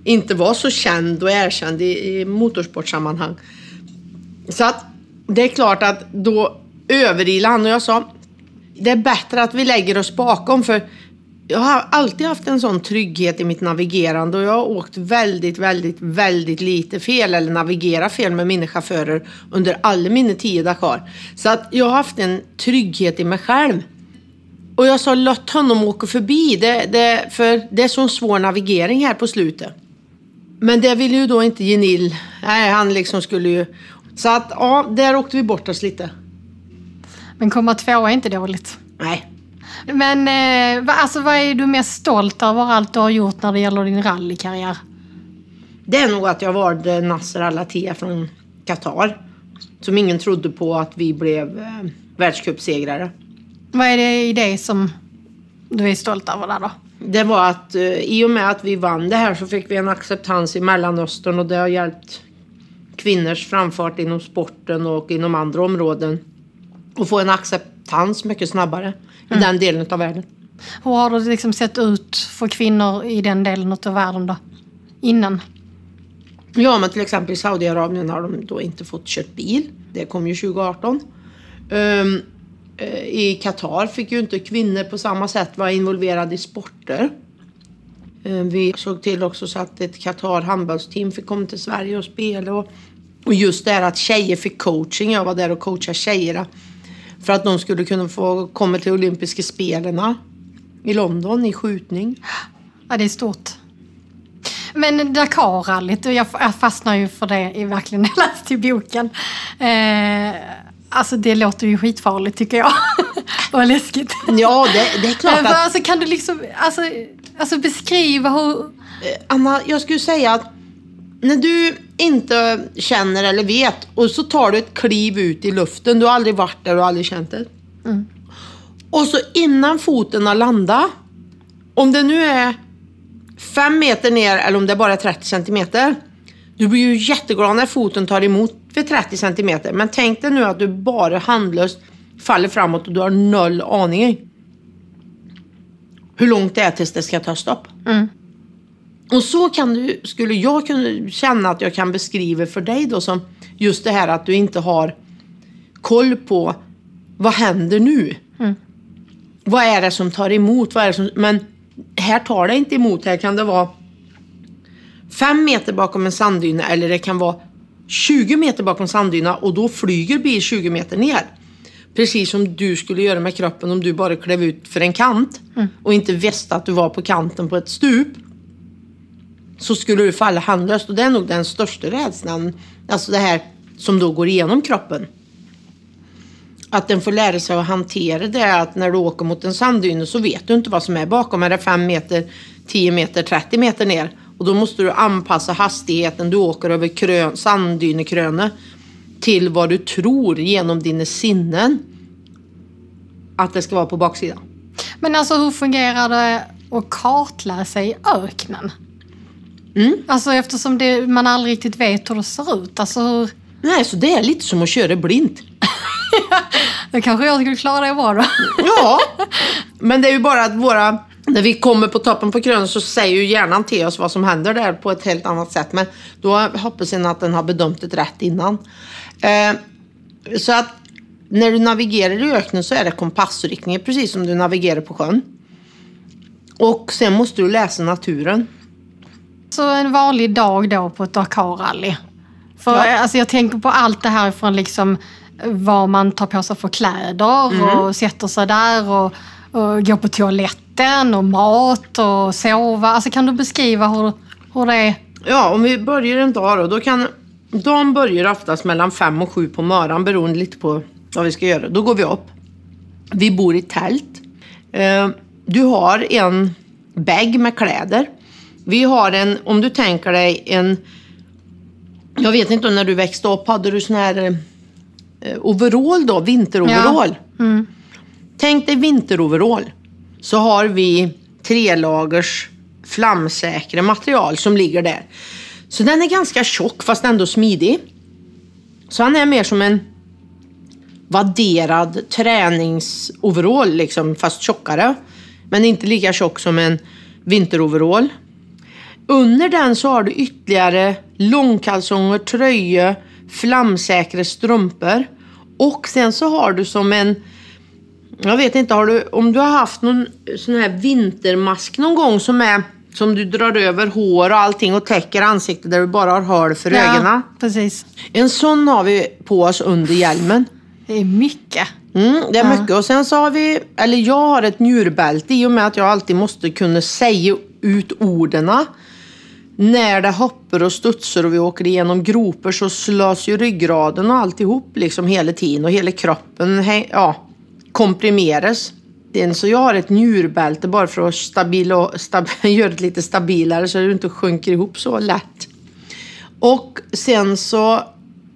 inte var så känd och erkänd i, i motorsportsammanhang. Så att det är klart att då överilade han och jag sa det är bättre att vi lägger oss bakom för jag har alltid haft en sån trygghet i mitt navigerande och jag har åkt väldigt, väldigt, väldigt lite fel eller navigerat fel med mina chaufförer under alla mina tio Dakar. Så att jag har haft en trygghet i mig själv. Och jag sa låt honom åka förbi, det, det, för det är sån svår navigering här på slutet. Men det ville ju då inte Genil. Nej, han liksom skulle ju... Så att ja, där åkte vi bort oss lite. Men komma tvåa är inte dåligt. Nej. Men eh, alltså, vad är du mest stolt över allt du har gjort när det gäller din rallykarriär? Det är nog att jag valde Nasser Al-Attiyah från Qatar. Som ingen trodde på att vi blev eh, världscupsegrare. Vad är det i det som du är stolt över där då? Det var att eh, i och med att vi vann det här så fick vi en acceptans i Mellanöstern och det har hjälpt kvinnors framfart inom sporten och inom andra områden. Och få en acceptans mycket snabbare i den delen av världen. Hur har det liksom sett ut för kvinnor i den delen av världen då? Innan? Ja, men till exempel i Saudiarabien har de då inte fått kört bil. Det kom ju 2018. Ehm, eh, I Qatar fick ju inte kvinnor på samma sätt vara involverade i sporter. Ehm, vi såg till också så att ett Qatar handbollsteam fick komma till Sverige och spela. Och, och just det här att tjejer fick coaching. Jag var där och coachade tjejerna. För att de skulle kunna få komma till olympiska spelen i London i skjutning. Ja, det är stort. Men Dakar-rallyt, jag, fastnar ju för det i verkligen när jag läste i boken. Eh, alltså det låter ju skitfarligt tycker jag. och läskigt. Ja, det, det är klart att... alltså, kan du liksom alltså, alltså beskriva hur... Anna, jag skulle säga att när du inte känner eller vet och så tar du ett kliv ut i luften, du har aldrig varit där och aldrig känt det. Och så innan foten har landat, om det nu är fem meter ner eller om det bara är 30 centimeter. Du blir ju jätteglad när foten tar emot vid 30 centimeter. Men tänk dig nu att du bara handlöst faller framåt och du har noll aning hur långt det är tills det ska ta stopp. Och så kan du, skulle jag kunna känna att jag kan beskriva för dig då som just det här att du inte har koll på vad händer nu? Vad är det som tar emot? Vad är det som, men här tar det inte emot. Här kan det vara fem meter bakom en sanddyna eller det kan vara 20 meter bakom sanddyna och då flyger bil 20 meter ner. Precis som du skulle göra med kroppen om du bara klev ut för en kant och inte visste att du var på kanten på ett stup. Så skulle du falla handlöst och det är nog den största rädslan. Alltså det här som då går igenom kroppen. Att den får lära sig att hantera det att när du åker mot en sanddyna så vet du inte vad som är bakom. Är det 5 meter, 10 meter, 30 meter ner? Och då måste du anpassa hastigheten du åker över krön, sanddynekrönet till vad du tror genom dina sinnen att det ska vara på baksidan. Men alltså hur fungerar det att kartläsa i öknen? Alltså eftersom det, man aldrig riktigt vet hur det ser ut. Alltså hur... Nej, så det är lite som att köra blint. Då kanske jag skulle klara det bra då. Ja, men det är ju bara att våra... När vi kommer på toppen på krönet så säger ju hjärnan till oss vad som händer där på ett helt annat sätt. Men då hoppas jag att den har bedömt det rätt innan. Eh, så att när du navigerar i öknen så är det kompassriktningen precis som du navigerar på sjön. Och sen måste du läsa naturen. Så en vanlig dag då på ett Dakar-rally. För Ja. alltså, jag tänker på allt det här från liksom vad man tar på sig för kläder Mm. och sätter sig där och, och går på toaletten och mat och sova. Alltså, kan du beskriva hur, hur det är? Ja, om vi börjar en dag då. då kan, dagen börjar oftast mellan fem och sju på morgonen beroende lite på vad vi ska göra. Då går vi upp. Vi bor i tält. Eh, du har en bag med kläder. Vi har en, om du tänker dig en... Jag vet inte när du växte upp, hade du sån här eh, overall då? Vinteroverall? Tänk dig vinteroverall. Så har vi tre lagers flamsäkra material som ligger där. Så den är ganska tjock fast ändå smidig. Så han är mer som en vadderad träningsoverall liksom, fast tjockare. Men inte lika tjock som en vinteroverall. Under den så har du ytterligare långkalsonger, tröja, flamsäkra strumpor. Och sen så har du som en jag vet inte, har du, om du har haft någon sån här vintermask någon gång som är som du drar över hår och allting och täcker ansiktet där du bara har hål för ögonen. precis. En sån har vi på oss under hjälmen. Det är mycket. Mm, det är mycket. Och sen så har vi, eller jag har ett njurbälte i och med att jag alltid måste kunna säga ut orden. När det hoppar och studsar och vi åker igenom gropar så slås ju ryggraden och alltihop liksom hela tiden och hela kroppen ja, komprimeras mitten. Så jag har ett njurbälte bara för att stabila, stab, göra det lite stabilare så att det inte sjunker ihop så lätt. Och sen så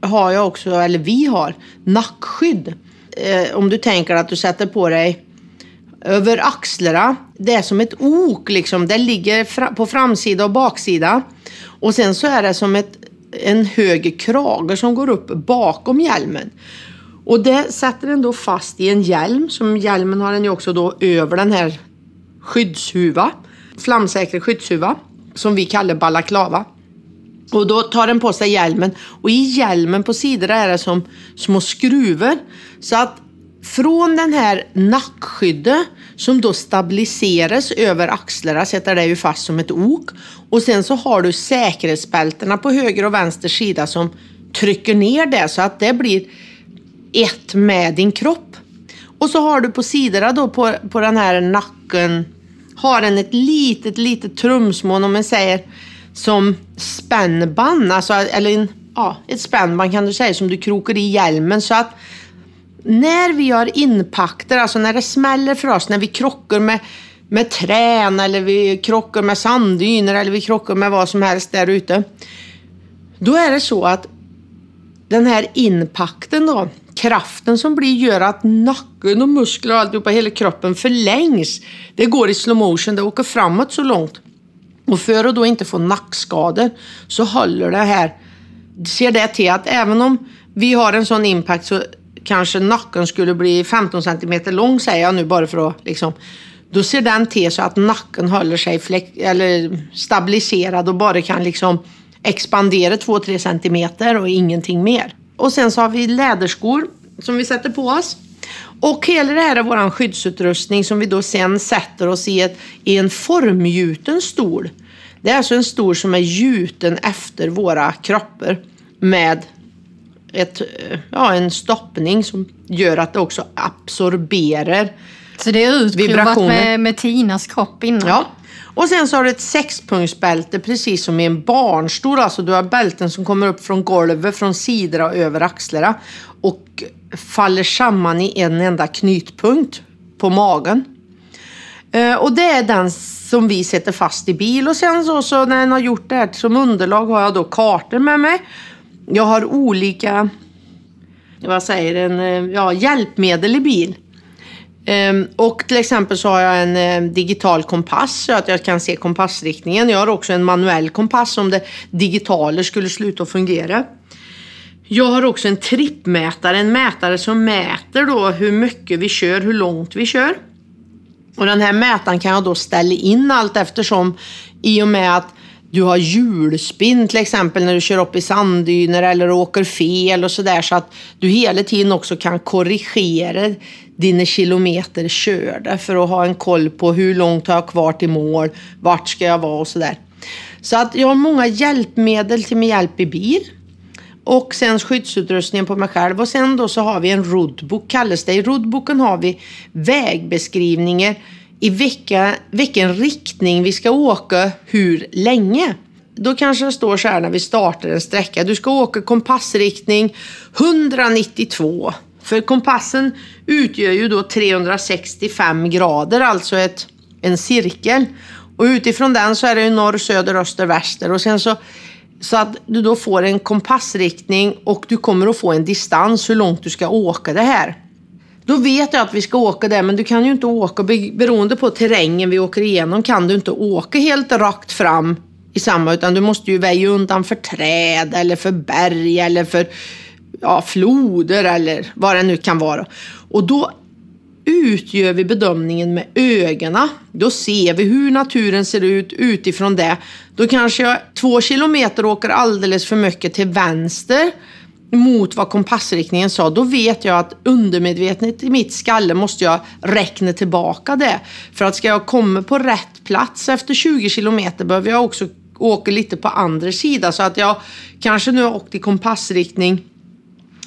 har jag också, eller vi har, nackskydd. Eh, om du tänker att du sätter på dig över axlarna. Det är som ett ok liksom. Det ligger fra, på framsida och baksida. Och sen så är det som ett, en hög krage som går upp bakom hjälmen. Och det sätter den då fast i en hjälm. Som hjälmen har den ju också då över den här skyddshuva. Flamsäker skyddshuva. Som vi kallar balaklava. Och då tar den på sig hjälmen och i hjälmen på sidorna är det som små skruvar. Så att från den här nackskyddet som då stabiliseras över axlarna sätter det ju fast som ett ok. Och sen så har du säkerhetsbältena på höger och vänster sida som trycker ner det så att det blir ett med din kropp. Och så har du på sidorna då på, på den här nacken har den ett litet, litet trumsmån om man säger som spännband, alltså, eller en, ja, ett spännband kan du säga som du krokar i hjälmen så att när vi gör impakter, alltså när det smäller för oss, när vi krockar med, med trän eller vi krockar med sanddyner eller vi krockar med vad som helst där ute. Då är det så att den här impakten då, kraften som blir gör att nacken och muskler och alltihopa, hela kroppen förlängs. Det går i slow motion, det åker framåt så långt. Och för att då inte få nackskador så håller det här, ser det till att även om vi har en sån impact så kanske nacken skulle bli 15 centimeter lång säger jag nu bara för att liksom då ser den till så att nacken håller sig eller stabiliserad och bara kan liksom expandera 2-3 centimeter och ingenting mer. Och sen så har vi läderskor som vi sätter på oss. Och hela det här är vår skyddsutrustning som vi då sen sätter oss i, ett, i en formgjuten stol. Det är alltså en stol som är gjuten efter våra kroppar med ett, ja, en stoppning som gör att det också absorberar Så det är utprovat med, med Tinas kropp innan. Ja. Och sen så har du ett sexpunktsbälte precis som i en barnstol. Alltså du har bälten som kommer upp från golvet, från sidorna och över axlarna. Och faller samman i en enda knytpunkt på magen. Eh, och det är den som vi sätter fast i bil. Och sen så, så när jag har gjort det här som underlag har jag då kartor med mig. Jag har olika, vad säger en, eh, ja, hjälpmedel i bil. Ehm, och till exempel så har jag en ehm, digital kompass så att jag kan se kompassriktningen. Jag har också en manuell kompass om det digitala skulle sluta fungera. Jag har också en trippmätare, en mätare som mäter då hur mycket vi kör, hur långt vi kör. Och den här mätaren kan jag då ställa in allt eftersom i och med att du har hjulspinn till exempel när du kör upp i sanddyner eller åker fel och sådär så att du hela tiden också kan korrigera dina kilometer körda för att ha en koll på hur långt har jag kvar till mål, vart ska jag vara och sådär. Så att jag har många hjälpmedel till min hjälp i bil. Och sen skyddsutrustningen på mig själv. Och sen då så har vi en roadbook kallas det. I roadbooken har vi vägbeskrivningar i vilka, vilken riktning vi ska åka hur länge. Då kanske det står så här när vi startar en sträcka. Du ska åka kompassriktning 192. För kompassen utgör ju då 365 grader, alltså ett, en cirkel. Och utifrån den så är det ju norr, söder, öster, väster. Och sen så, så att du då får en kompassriktning och du kommer att få en distans hur långt du ska åka det här. Då vet jag att vi ska åka där, men du kan ju inte åka, beroende på terrängen vi åker igenom, kan du inte åka helt rakt fram i samma, utan du måste ju väja undan för träd eller för berg eller för ja, floder eller vad det nu kan vara. Och då utgör vi bedömningen med ögonen. Då ser vi hur naturen ser ut utifrån det. Då kanske jag två kilometer åker alldeles för mycket till vänster mot vad kompassriktningen sa, då vet jag att undermedvetet i mitt skalle måste jag räkna tillbaka det. För att ska jag komma på rätt plats efter 20 kilometer behöver jag också åka lite på andra sidan så att jag kanske nu har åkt i kompassriktning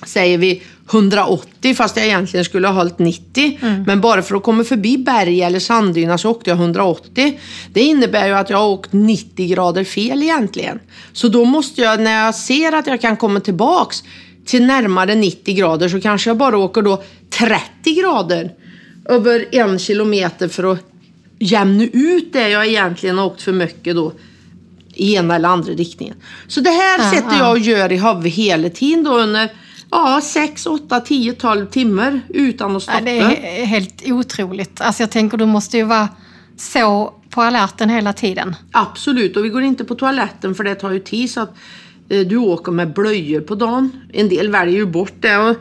säger vi 180 fast jag egentligen skulle ha hållit 90. Mm. Men bara för att komma förbi berg eller sanddyna så åkte jag 180. Det innebär ju att jag har åkt 90 grader fel egentligen. Så då måste jag, när jag ser att jag kan komma tillbaks till närmare 90 grader så kanske jag bara åker då 30 grader över en kilometer för att jämna ut det jag egentligen har åkt för mycket då i ena eller andra riktningen. Så det här ja, sätter jag och gör i huvudet hela tiden då under Ja, 6, 8, 10, 12 timmar utan att stoppa. Ja, det är helt otroligt. Alltså jag tänker du måste ju vara så på alerten hela tiden. Absolut, och vi går inte på toaletten för det tar ju tid så att eh, du åker med blöjor på dagen. En del väljer ju bort det.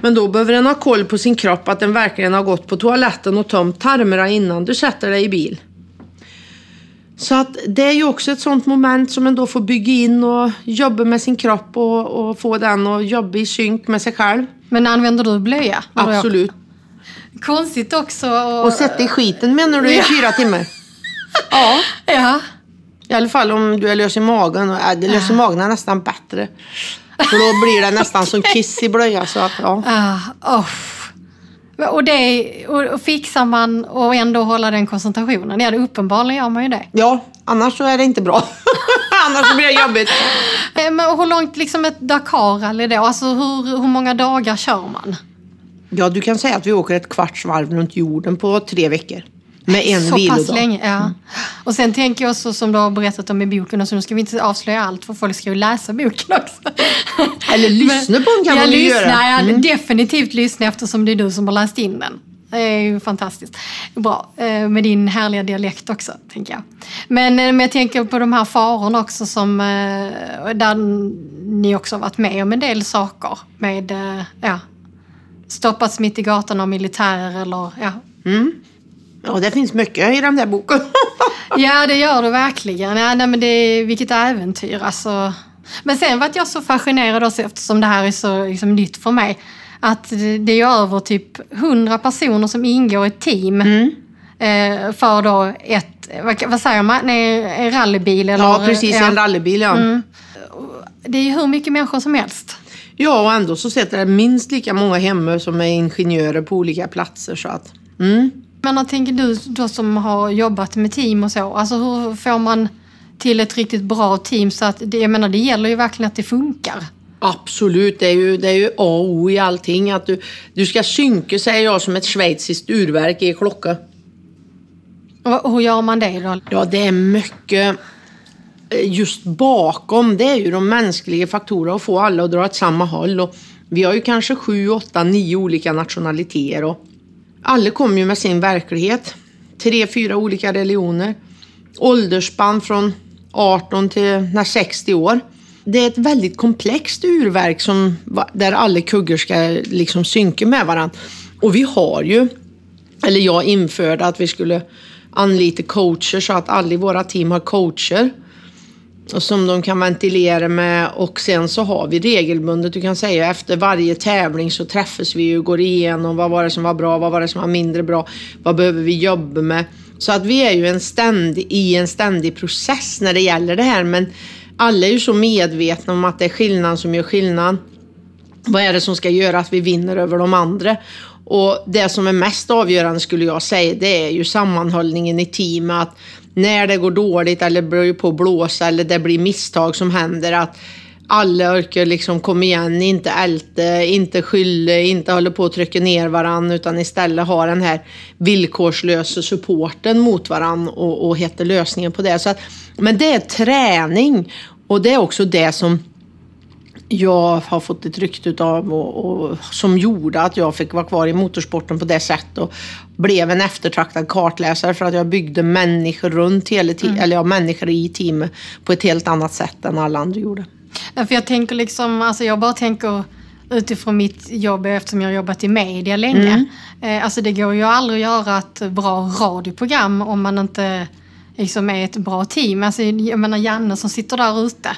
Men då behöver en ha koll på sin kropp att den verkligen har gått på toaletten och tömt tarmarna innan du sätter dig i bil. Så att det är ju också ett sånt moment som en då får bygga in och jobba med sin kropp och, och få den att jobba i synk med sig själv. Men använder du blöja? Absolut. Konstigt också. Och, och sätta i skiten menar du i fyra timmar? Ja. ja. I alla fall om du är lös i magen. Och, äh, lös i magen är nästan bättre. För då blir det nästan som kiss i blöja. Så att, ja. Uh, oh. Och, det, och fixar man och ändå hålla den koncentrationen? Ja, det uppenbarligen gör man ju det. Ja, annars så är det inte bra. annars blir det jobbigt. Eh, men hur långt liksom ett Dakar-rally då? Alltså hur, hur många dagar kör man? Ja, du kan säga att vi åker ett kvarts varv runt jorden på tre veckor. Med en så vilodag. pass länge, ja. Mm. Och sen tänker jag också som du har berättat om i boken, och så nu ska vi inte avslöja allt för folk ska ju läsa boken också. Eller lyssna på den kan man ju göra. Mm. Ja, definitivt lyssna eftersom det är du som har läst in den. Det är ju fantastiskt. Bra. Eh, med din härliga dialekt också, tänker jag. Men, eh, men jag tänker på de här farorna också som eh, där ni också har varit med om en del saker med ja, stoppat mitt i gatan av militärer eller ja. Mm. Ja, det finns mycket i den där boken. ja, det gör det verkligen. Ja, nej, men det är, vilket äventyr. Alltså. Men sen var jag så fascinerad också eftersom det här är så liksom, nytt för mig. Att det är över typ 100 personer som ingår i ett team. Mm. Eh, för då ett, vad, vad säger man, Nej, en rallybil? Eller, ja, precis. Ja. En rallybil, ja. Mm. Det är ju hur mycket människor som helst. Ja, och ändå så sitter det minst lika många hemma som är ingenjörer på olika platser. Så att, mm. Men vad tänker du då som har jobbat med team och så? Alltså hur får man till ett riktigt bra team så att det, jag menar, det gäller ju verkligen att det funkar. Absolut, det är ju, det är ju A och O i allting. Att du, du ska synka, säger jag, som ett schweiziskt urverk i klocka. Och hur gör man det då? Ja, det är mycket eh, just bakom. Det är ju de mänskliga faktorerna, att få alla att dra åt samma håll. Och vi har ju kanske sju, åtta, nio olika nationaliteter. Och alla kommer ju med sin verklighet. Tre, fyra olika religioner. Åldersspann från 18 till 60 år. Det är ett väldigt komplext urverk som, där alla kuggar ska liksom synka med varandra. Och vi har ju, eller jag införde att vi skulle anlita coacher så att alla i våra team har coacher som de kan ventilera med och sen så har vi regelbundet, du kan säga efter varje tävling så träffas vi och går igenom vad var det som var bra, vad var det som var mindre bra, vad behöver vi jobba med Så att vi är ju en ständig, i en ständig process när det gäller det här. Men alla är ju så medvetna om att det är skillnaden som gör skillnaden. Vad är det som ska göra att vi vinner över de andra? Och det som är mest avgörande skulle jag säga, det är ju sammanhållningen i teamet. Att när det går dåligt eller börjar på att blåsa eller det blir misstag som händer, att alla orkar liksom komma igen, inte älta, inte skylla, inte hålla på att trycka ner varandra utan istället ha den här villkorslösa supporten mot varandra och, och hitta lösningen på det. Så att, men det är träning och det är också det som jag har fått ett rykte av och, och, som gjorde att jag fick vara kvar i motorsporten på det sättet och blev en eftertraktad kartläsare för att jag byggde människor runt hela tiden, eller ja, människor i teamet på ett helt annat sätt än alla andra gjorde. För jag tänker liksom, alltså jag bara tänker utifrån mitt jobb eftersom jag har jobbat i media länge. Eh, alltså det går ju aldrig att göra ett bra radioprogram om man inte liksom är ett bra team. Alltså, jag menar Janne som sitter där ute.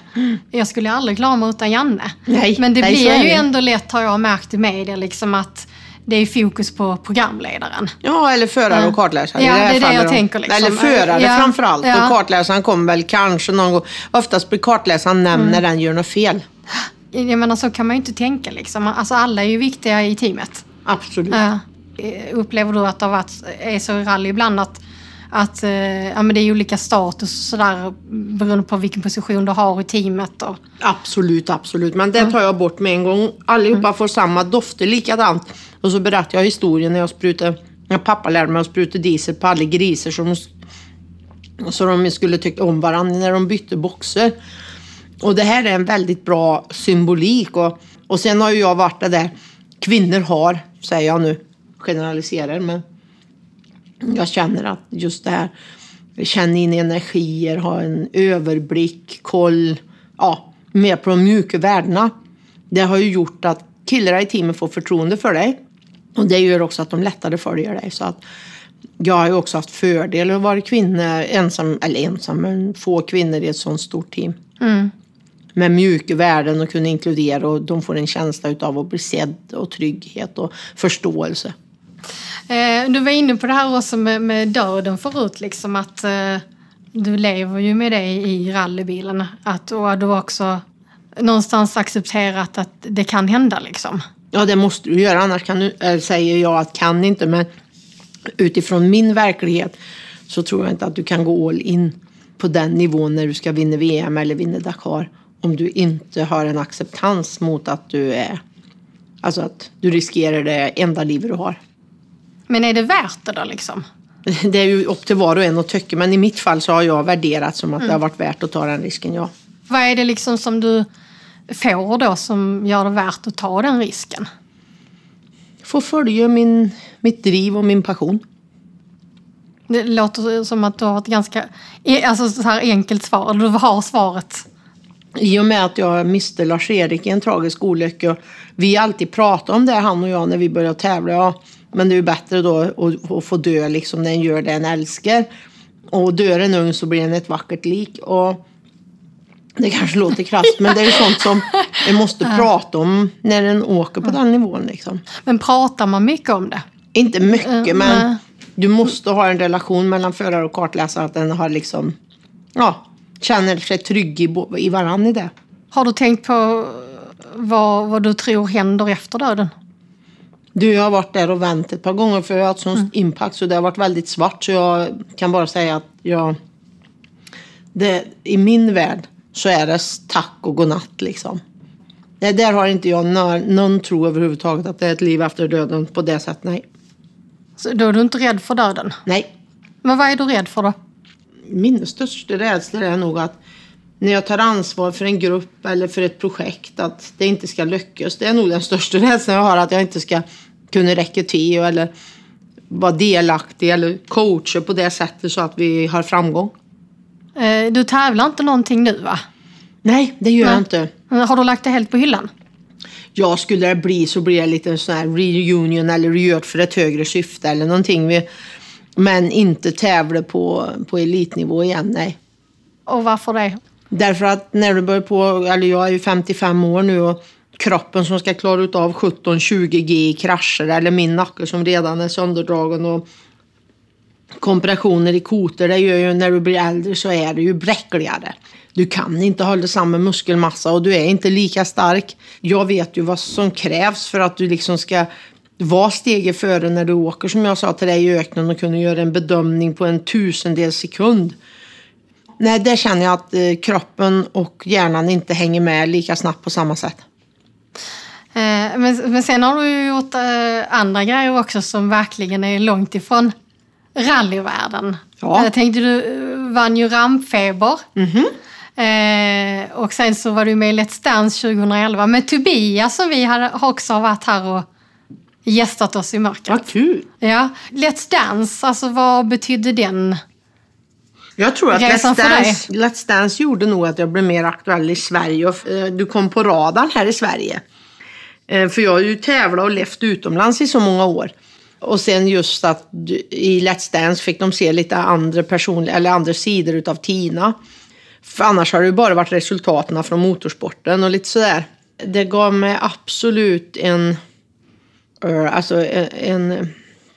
Jag skulle aldrig klara mig utan Janne. Nej, Men det nej, blir ju det. ändå lätt har jag märkt i media liksom att det är fokus på programledaren. Ja, eller förare och kartläsare. Ja, här det är det jag då. tänker liksom. Eller förare Ja, framför allt. ja. Och kartläsaren kommer väl kanske någon gång. Oftast blir kartläsaren nämnd Mm. när den gör något fel. Jag menar så kan man ju inte tänka liksom. Alltså alla är ju viktiga i teamet. Absolut. Eh, Upplever du att det har varit, är så i rally ibland att, att eh, ja, men det är olika status och sådär beroende på vilken position du har i teamet? Och, Absolut, absolut. Men det tar jag bort med en gång. Allihopa får samma dofter likadant. Och så berättar jag historien när jag sprutade, när pappa lärde mig att spruta diesel på alla grisar som så de skulle tycka om varandra när de bytte boxer. Och det här är en väldigt bra symbolik. Och, och sen har ju jag varit det där kvinnor har, säger jag nu, generaliserar, men jag känner att just det här, känna in energier, ha en överblick, koll, ja, mer på de mjuka värdena. Det har ju gjort att killar i teamet får förtroende för dig. Och det gör också att de lättare följer dig. Så att jag har ju också haft fördel att vara kvinna, ensam, eller ensam, men få kvinnor i ett sånt stort team. Med mjuka värden och kunna inkludera och de får en känsla av att bli sedd och trygghet och förståelse eh, du var inne på det här också med, med döden förut, liksom att eh, du lever ju med det i rallybilen. Att, och du har också någonstans accepterat att det kan hända liksom. Ja, det måste du göra, annars kan du, eh, säger jag att kan inte, men utifrån min verklighet så tror jag inte att du kan gå all in på den nivån när du ska vinna VM eller vinna Dakar om du inte har en acceptans mot att du är, alltså att du riskerar det enda livet du har. Men är det värt det då liksom? Det är ju upp till var och en att tycka, men i mitt fall så har jag värderat som att det har varit värt att ta den risken, ja. Vad är det liksom som du får då som gör det värt att ta den risken? Få följa min, mitt driv och min passion. Det låter som att du har ett ganska alltså så här enkelt svar. Eller du har svaret. I och med att jag miste Lars-Erik i en tragisk olycka. Vi alltid pratar om det, han och jag, när vi började tävla. Ja, men det är ju bättre då att, att få dö liksom när en gör det en älskar. Och dör en ung så blir en ett vackert lik. Och det kanske låter krasst, men det är sånt som en måste prata om när en åker på den nivån. Liksom. Men pratar man mycket om det? Inte mycket, Eh, men du måste ha en relation mellan förare och kartläsare. Att den har liksom, ja, känner sig trygg i, i varandra i det. Har du tänkt på vad, vad du tror händer efter döden? Du, jag har varit där och vänt ett par gånger för jag har haft sån impact så det har varit väldigt svart så jag kan bara säga att jag... Det, I min värld så är det tack och godnatt liksom. Det, där har inte jag någon, någon tro överhuvudtaget att det är ett liv efter döden på det sättet. Nej. Så då är du inte rädd för döden? Nej. Men vad är du rädd för då? Min största rädsla är nog att när jag tar ansvar för en grupp eller för ett projekt att det inte ska lyckas. Det är nog den största rädslan jag har att jag inte ska kunna räcka till eller vara delaktig eller coacha på det sättet så att vi har framgång. Eh, Du tävlar inte någonting nu va? Nej, det gör jag Nej. inte. Men Har du lagt det helt på hyllan? Ja, skulle det bli så blir det lite en sån här reunion eller reunion för ett högre syfte eller någonting. Vi- Men inte tävla på, på elitnivå igen, nej. Och varför det? Därför att när du börjar på, eller jag är ju 55 år nu och kroppen som ska klara av 17-20 G i krascher eller min nacke som redan är sönderdragen och kompressioner i kotor, det gör ju när du blir äldre så är det ju bräckligare. Du kan inte hålla samma muskelmassa och du är inte lika stark. Jag vet ju vad som krävs för att du liksom ska vara steget före när du åker som jag sa till dig i öknen och kunna göra en bedömning på en tusendels sekund. Nej, där känner jag att eh, kroppen och hjärnan inte hänger med lika snabbt på samma sätt. Eh, men, men sen har du ju gjort eh, andra grejer också som verkligen är långt ifrån rallyvärlden. Ja. Jag tänkte du eh, vann ju rampfeber. Eh, och sen så var du med i Let's Dance 2011 med Tobias som vi hade, har också varit här och gästat oss i mörkret. Vad kul! Ja, Let's Dance, alltså vad betydde den? Jag tror att Let's. Dance, Let's Dance gjorde nog att jag blev mer aktuell i Sverige. Och, eh, du kom på radarn här i Sverige. Eh, För jag har ju tävlat och levt utomlands i så många år. Och sen just att i Let's Dance fick de se lite andra, person, eller andra sidor utav Tina. För annars har det ju bara varit resultaten från motorsporten och lite sådär. Det gav mig absolut en, eh, alltså en,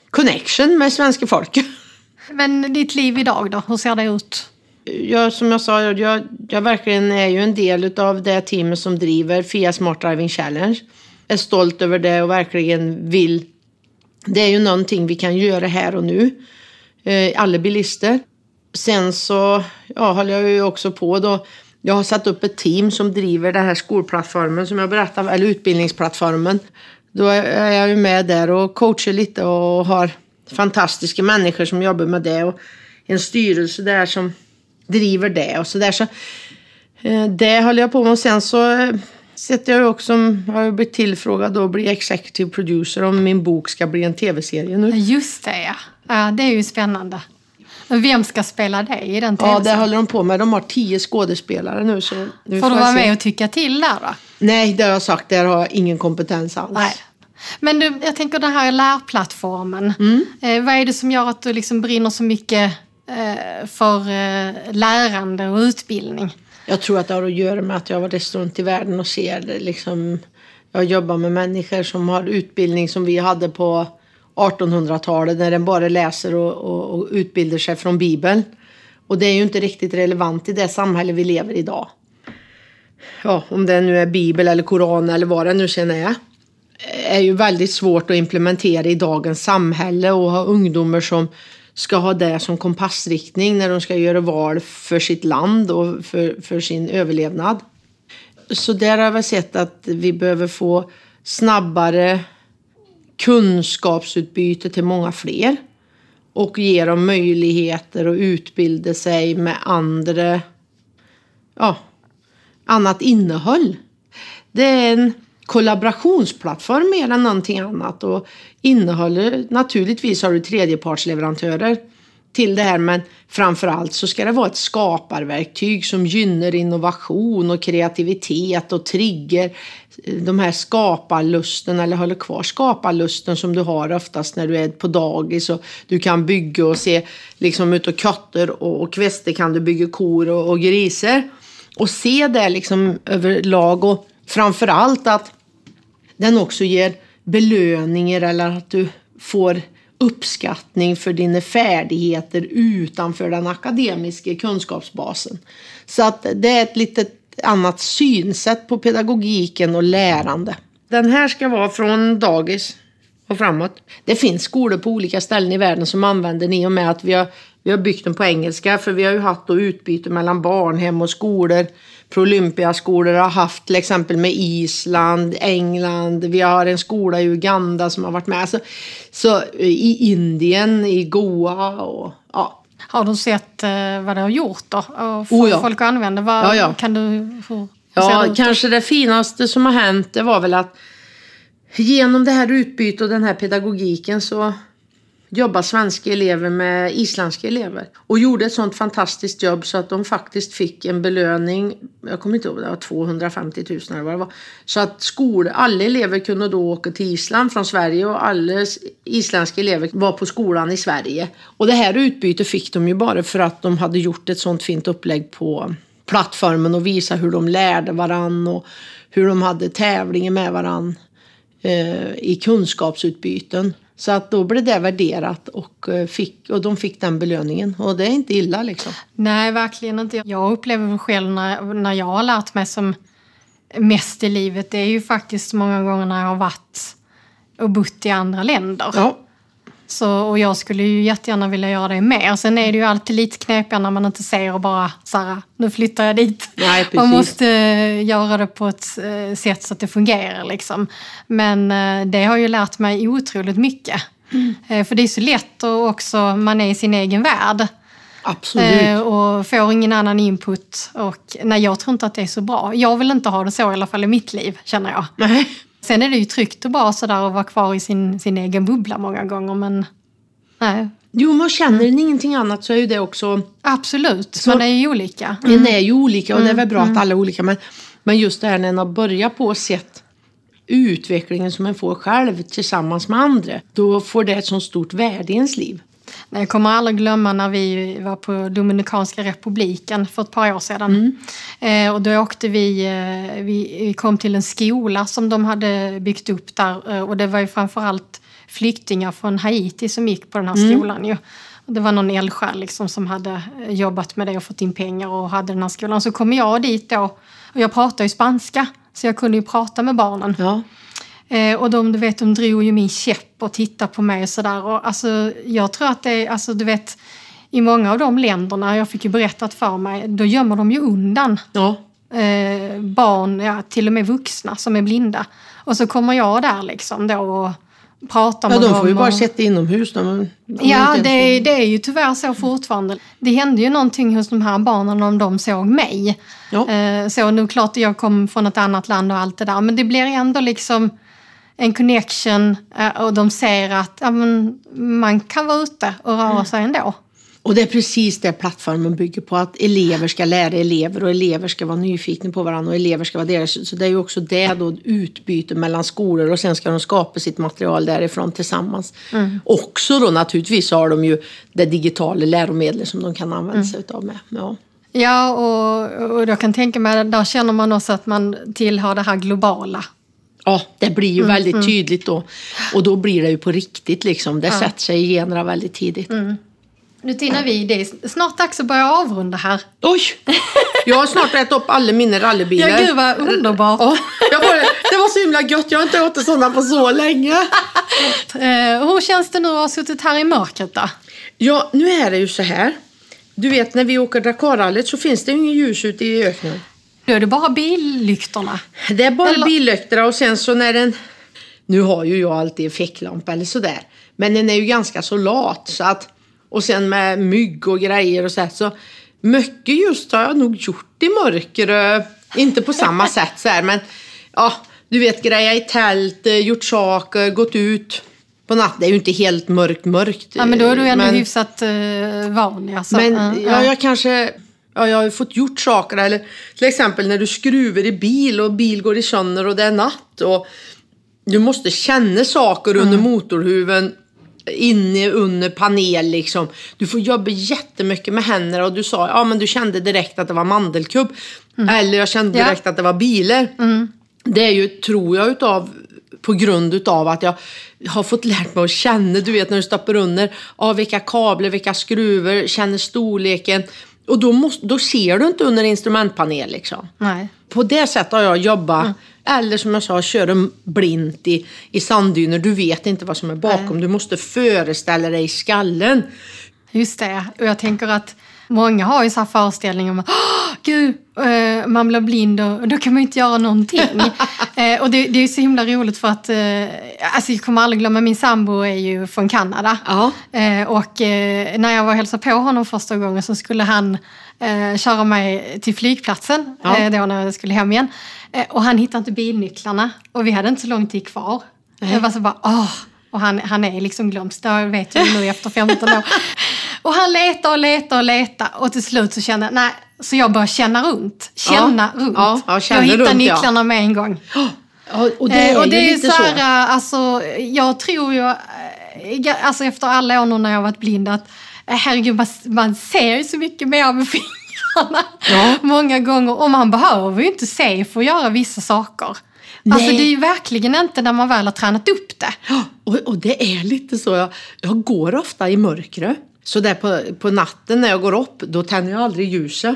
connection med svenska folket. Men ditt liv idag då, hur ser det ut? jag, som jag sa, jag, jag verkligen är ju en del av det teamet som driver FIA Smart Driving Challenge. Är stolt över det och verkligen vill. Det är ju någonting vi kan göra här och nu. Eh, alla bilister. Sen så ja, håller jag ju också på då. Jag har satt upp ett team som driver den här skolplattformen som jag berättade, eller utbildningsplattformen. Då är jag ju med där och coachar lite och har fantastiska människor som jobbar med det och en styrelse där som driver det och så där. Så, eh, det håller jag på med och sen så eh, sitter jag också, har jag blivit tillfrågad att bli executive producer om min bok ska bli en tv-serie nu. Just det ja. ja, det är ju spännande. Vem ska spela dig i den Ja, det tv-serien? håller de på med. De har tio skådespelare nu. Så nu Får du jag vara se. med och tycka till där då? Nej, det har jag sagt. Där har jag ingen kompetens alls. Nej. Men du, jag tänker den här lärplattformen. Mm. Eh, vad är det som gör att du liksom brinner så mycket eh, för eh, lärande och utbildning? Jag tror att det har att göra med att jag har varit runt i världen och ser det. Liksom, jag jobbar med människor som har utbildning som vi hade på 1800-talet när den bara läser och, och, och utbildar sig från Bibeln. Och det är ju inte riktigt relevant i det samhälle vi lever i idag. Ja, om det nu är Bibel eller Koran eller vad det nu sen är. är ju väldigt svårt att implementera i dagens samhälle och ha ungdomar som ska ha det som kompassriktning när de ska göra val för sitt land och för, för sin överlevnad. Så där har vi sett att vi behöver få snabbare kunskapsutbyte till många fler och ge dem möjligheter att utbilda sig med andra, ja, annat innehåll. Det är en kollaborationsplattform mer än någonting annat och innehåller, naturligtvis har du tredjepartsleverantörer till det här men framförallt så ska det vara ett skaparverktyg som gynnar innovation och kreativitet och trigger de här skaparlusten eller håller kvar skaparlusten som du har oftast när du är på dagis och du kan bygga och se liksom utav katter och, och kväster kan du bygga kor och, och grisar och se det liksom överlag och framförallt att den också ger belöningar eller att du får uppskattning för dina färdigheter utanför den akademiska kunskapsbasen. Så att det är ett lite annat synsätt på pedagogiken och lärande. Den här ska vara från dagis och framåt. Det finns skolor på olika ställen i världen som använder den i och med att vi har, vi har byggt den på engelska för vi har ju haft då utbyte mellan barnhem och skolor. Pro-Olympiaskolor har haft till exempel med Island, England, vi har en skola i Uganda som har varit med. Så, så i Indien, i Goa och ja. Har du sett eh, vad det har gjort då? Och Oh ja. folk använda? Vad, Ja, ja. Kan du, hur, det Ja, ut? kanske det finaste som har hänt det var väl att genom det här utbytet och den här pedagogiken så jobbar svenska elever med isländska elever och gjorde ett sånt fantastiskt jobb så att de faktiskt fick en belöning. Jag kommer inte ihåg, det var 250 000 eller vad det var. Så att skol, alla elever kunde då åka till Island från Sverige och alla isländska elever var på skolan i Sverige. Och det här utbytet fick de ju bara för att de hade gjort ett sånt fint upplägg på plattformen och visa hur de lärde varann och hur de hade tävlingar med varann eh, i kunskapsutbyten. Så att då blev det värderat och, eh, fick, och de fick den belöningen. Och det är inte illa liksom. Nej, verkligen inte. Jag upplever själv när, när jag har lärt mig som mest i livet, det är ju faktiskt många gånger när jag har varit och bott i andra länder. Ja, Så, och jag skulle ju jättegärna vilja göra det mer. Sen är det ju alltid lite knepigare när man inte ser och bara så nu flyttar jag dit. Nej, precis. Man måste eh, göra det på ett eh, sätt så att det fungerar liksom. Men eh, det har ju lärt mig otroligt mycket. Mm. För det är så lätt och också, man är i sin egen värld. absolut. Och får ingen annan input. Och nej, jag tror inte att det är så bra. Jag vill inte ha det så i alla fall i mitt liv, känner jag. Nej. Sen är det ju tryggt och bra sådär att vara kvar i sin, sin egen bubbla många gånger, men nej. Jo, men känner ni ingenting annat så är ju det också... Absolut, Så- man är ju olika. En är ju olika och det är väl bra att alla är olika. Men, men just det här när har börjat på och sett utvecklingen som en får själv tillsammans med andra. Då får det ett så stort värde i ens liv. Nej, Jag kommer aldrig glömma när vi var på Dominikanska republiken för ett par år sedan. Eh, och då åkte vi, eh, vi, kom till en skola som de hade byggt upp där. Eh, och det var ju framförallt flyktingar från Haiti som gick på den här skolan. Ju. Det var någon eldsjäl liksom som hade jobbat med det och fått in pengar och hade den här skolan. Så kom jag dit då och jag pratar ju spanska. Så jag kunde ju prata med barnen. Ja. Eh, och de, du vet, de drog ju min käpp och tittade på mig och sådär. Och alltså, jag tror att det är, alltså du vet, i många av de länderna, jag fick ju berättat för mig, då gömmer de ju undan Ja. eh, barn, ja, till och med vuxna som är blinda. Och så kommer jag där liksom då och pratar ja, med de dem. får ju bara och... sitta inomhus. De, de Ja, det, ens- är- det är ju tyvärr så fortfarande. Det hände ju någonting hos de här barnen om de såg mig. Ja. Eh, Så nu klart jag kom från ett annat land och allt det där. Men det blir ändå liksom en connection eh, och de ser att ja, man kan vara ute och Mm. röra sig ändå. Och det är precis det plattformen bygger på. Att elever ska lära elever och elever ska vara nyfikna på varandra och elever ska vara deras. Så det är ju också det då, utbyte mellan skolor och sen ska de skapa sitt material därifrån tillsammans. Också då naturligtvis har de ju det digitala läromedel som de kan använda sig utav med. Ja. Ja, och, och jag kan tänka mig, där känner man också att man tillhör det här globala. Ja, det blir ju väldigt tydligt då. Och då blir det ju på riktigt liksom. Det sätter sig i generna väldigt tidigt. Nu Tina, vi, det är snart dags att börja avrunda här. Oj! Jag har snart ätit upp alla mina rallybilar. Ja, gud vad underbart. Ja, bara, det var så himla gött. Jag har inte ätit sådana på så länge. Eh, hur känns det nu att ha suttit här i mörkret då? Ja, nu är det ju så här. Du vet, när vi åker Dakarrallyt så finns det ju inget ljus ute i öknen. Då är det bara billyktorna. Det är bara Eller- billyktorna och sen så när den... Nu har ju jag alltid ficklampa eller sådär. Men den är ju ganska så lat så att... Och sen med mygg och grejer och så. Så mycket just har jag nog gjort i mörker. eh, Inte på samma sätt så här men... Ja, du vet greja i tält, eh, gjort saker, gått ut på natten. Det är ju inte helt mörkt mörkt. Ja, men då är du ändå men- hyfsat uh, van. Alltså. men Ja, ja, jag kanske... Ja, jag har ju fått gjort saker. Eller till exempel när du skruvar i bil och bil går i sönder och det är natt. Och du måste känna saker Mm. under motorhuven. Inne under panel liksom. Du får jobba jättemycket med händerna och du sa ja men du kände direkt att det var mandelkubb. Eller jag kände Mm. Ja. Mm. direkt att det var bilar. Det är ju, tror jag, utav, på grund utav att jag har fått lärt mig att känna, du vet när du stoppar under, av vilka kablar, vilka skruvar, känner storleken. Och då, måste, då ser du inte under instrumentpanel liksom. Nej. På det sättet har jag jobbat. Eller som jag sa, köra blint i, i sanddyner. Du vet inte vad som är bakom. Du måste föreställa dig i skallen. Just det. Och jag tänker att många har ju så här föreställningar om att "Åh, gud, eh, man blir blind och då kan man ju inte göra någonting. eh, och det, det är så himla roligt för att, eh, alltså jag kommer aldrig glömma, min sambo är ju från Kanada. Ja. Och när jag var och hälsade på honom första gången så skulle han köra mig till flygplatsen Ja. då när jag skulle hem igen. Och han hittade inte bilnycklarna och vi hade inte så lång tid kvar. Jag var så bara, åh! Och han, han är liksom glömsk, det vet jag nu efter 15 år. Och han letar och letar och letar och till slut så kände jag, nej, så jag började känna runt. Känna Ja. runt. Ja, ja, känna jag hittade runt, ja. nycklarna med en gång. Ja, och det är, Eh, och det är lite så här, eh, alltså, jag tror ju, eh, alltså efter alla år nu när jag har varit blind, att eh, herregud, man, man ser ju så mycket mer med fingrarna Ja. många gånger. Och man behöver ju inte se för att göra vissa saker. Alltså det är ju verkligen inte när man väl har tränat upp det. Och, och det är lite så. Jag, jag går ofta i mörkret. Så där på, på natten när jag går upp, då tänder jag aldrig ljuset.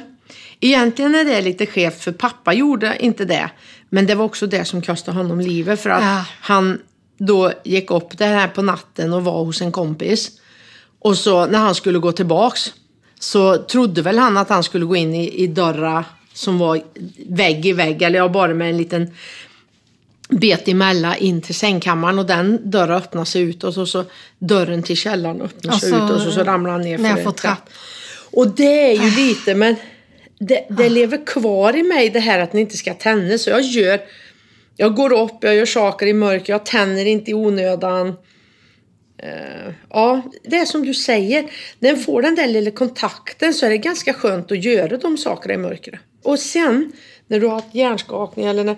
Egentligen är det lite skevt för pappa gjorde inte det. Men det var också det som kostade honom livet. För att Ja. han då gick upp det här på natten och var hos en kompis. Och så när han skulle gå tillbaks så trodde väl han att han skulle gå in i, i dörrar som var vägg i vägg. Eller ja, bara med en liten bet emellan in till sängkammaren och den dörren öppnade sig ut och så, så dörren till källaren öppnade Och sig så ut och så, så ramlade han ner för en trapp. trapp. Och det är ju lite, men det, det lever kvar i mig det här att ni inte ska tända. Så jag gör, jag går upp, jag gör saker i mörker, jag tänder inte i onödan. Eh, ja, det är som du säger. När en får den där lilla kontakten så är det ganska skönt att göra de sakerna i mörkret. Och sen när du har haft hjärnskakning eller när,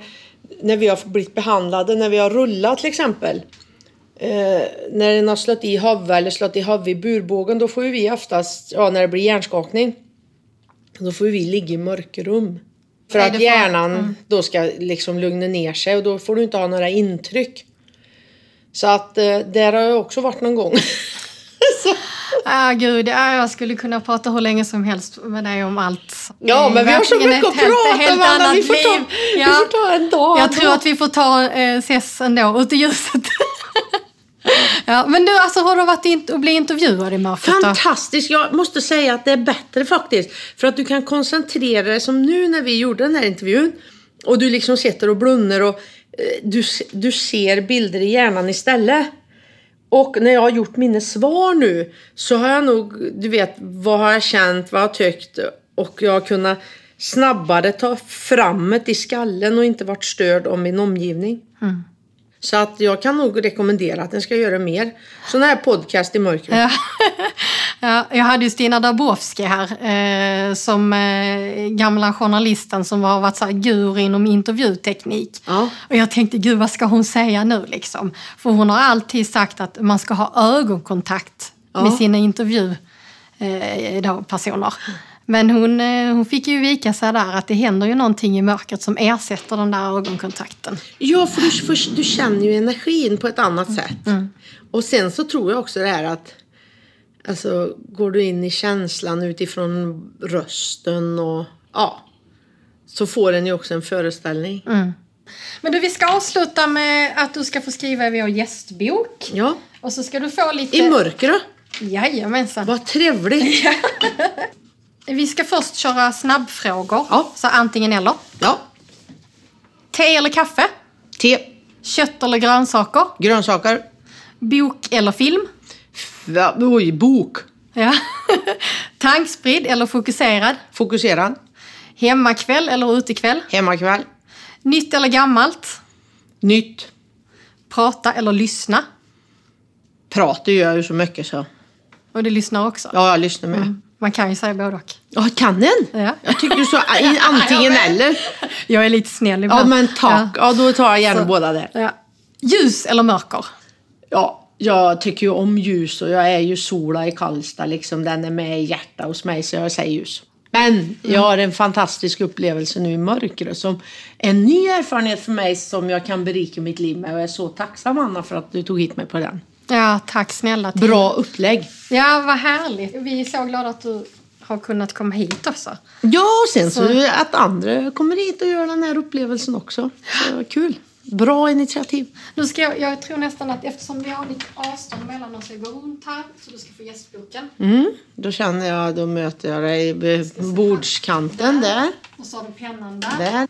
när vi har blivit behandlade, när vi har rullat till exempel. Eh, när den har slått i huvudet eller slått i huvudet i burbågen då får vi oftast, ja när det blir hjärnskakning, då får vi ligga i mörkerrum. För Nej, att hjärnan då ska liksom lugna ner sig och då får du inte ha några intryck. Så att eh, där har jag också varit någon gång. Ah, gud, ja, jag skulle kunna prata hur länge som helst med dig om allt. ja, men vi har så mycket att prata helt om Anna. annat Vi får, ta, liv. vi Ja. får ta en dag. Jag tror att vi får ta eh, ses ändå, ut i ljuset. ja, men du, alltså, har du varit in och blivit intervjuad i mörkret? Fantastiskt! Jag måste säga att det är bättre faktiskt. För att du kan koncentrera dig som nu när vi gjorde den här intervjun. Och du liksom sitter och blundar och eh, du, du ser bilder i hjärnan istället. Och när jag har gjort mina svar nu så har jag nog, du vet, vad har jag känt, vad har jag tyckt och jag har kunnat snabbare ta framåt i skallen och inte varit störd om min omgivning. Så att jag kan nog rekommendera att den ska göra mer sådana här podcast i mörkret. Ja. Ja, jag hade ju Stina Dabrowski här eh, som eh, gamla journalisten som har varit så här guru inom intervjuteknik. Ja. Och jag tänkte, gud vad ska hon säga nu liksom? För hon har alltid sagt att man ska ha ögonkontakt Ja. med sina intervjupersoner. Eh. Men hon, eh, hon fick ju vika sig där att det händer ju någonting i mörkret som ersätter den där ögonkontakten. Ja, för du, för du känner ju energin på ett annat sätt. Och sen så tror jag också det här att alltså, går du in i känslan utifrån rösten och ja, så får den ju också en föreställning. Men du, vi ska avsluta med att du ska få skriva i vår gästbok. Ja, Och så ska du få lite... i mörkret. Jajamensan. Vad trevligt. Vi ska först köra snabbfrågor. Ja. Så antingen eller. Ja, Te eller kaffe? te, Kött eller grönsaker? grönsaker, Bok eller film? Va- oj, bok, Ja. Tankspridd eller fokuserad? fokuserad, Hemmakväll eller utekväll? hemmakväll, Nytt eller gammalt? nytt. Prata eller lyssna? Pratar gör jag ju så mycket så. Och du lyssnar också? Ja, jag lyssnar med. Man kan ju säga både och. Ja, kan den? Ja. Jag tycker du sa antingen eller. Jag är lite snäll Ja, ibland. men tack. Ja, då tar jag gärna Så. båda där. Ja. Ljus eller mörker? Ja, jag tycker ju om ljus och jag är ju sola i Karlstad liksom. Den är med i hjärtat hos mig så jag säger ljus. Men jag har en fantastisk upplevelse nu i mörkret som en ny erfarenhet för mig som jag kan berika mitt liv med och jag är så tacksam Anna för att du tog hit mig på den. Ja, tack snälla. Till. Bra upplägg. Ja, vad härligt. Vi är så glada att du har kunnat komma hit också. Ja, och sen så, Så- att andra kommer hit och gör den här upplevelsen också. Så, kul. Bra initiativ. Nu ska jag, jag tror nästan att eftersom vi har lite avstånd mellan oss, jag går runt här så du ska få gästboken. Mm, då känner jag, då möter jag dig vid bordskanten där. Och så har du pennan där. Där.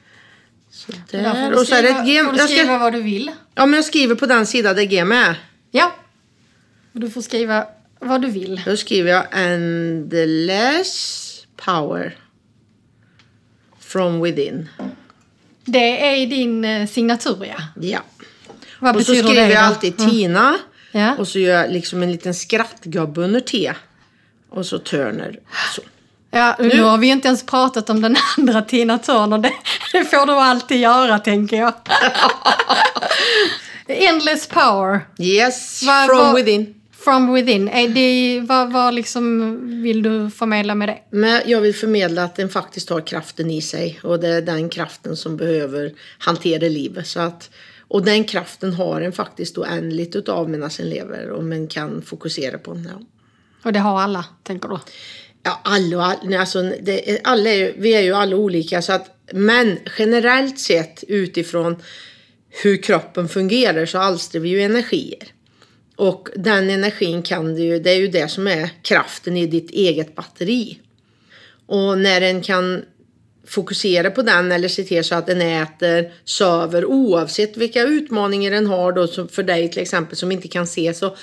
Så Där får där. du Och så är det ett skriva- G. får du skriva ska, vad du vill. ja, men jag skriver på den sida där G är. Ja. Och du får skriva vad du vill. Då skriver jag endless power from within. Det är din eh, signatur, ja. Ja. Vad Och så skriver det jag alltid Mm. Tina. Ja. Och så gör jag liksom en liten skrattgubbe under T. Och så Turner. Så. Ja, nu. har vi inte ens pratat om den andra Tina Turner. Det, det får du alltid göra, tänker jag. Endless power. Yes, Vad- from vad- within. From within. Är det, vad, vad liksom vill du förmedla med det? Men jag vill förmedla att den faktiskt har kraften i sig och det är den kraften som behöver hantera livet. Så att, och den kraften har en faktiskt oändligt utav medan en lever och man kan fokusera på den. Ja. Och det har alla, tänker du? Ja, alla, alla, alltså, det, alla är, vi är ju alla olika. Så att, men generellt sett utifrån hur kroppen fungerar så alstrar vi ju energier. Och den energin kan du ju, det är ju det som är kraften i ditt eget batteri. Och när den kan fokusera på den eller se till så att den äter, söver oavsett vilka utmaningar den har då som för dig till exempel som inte kan se så.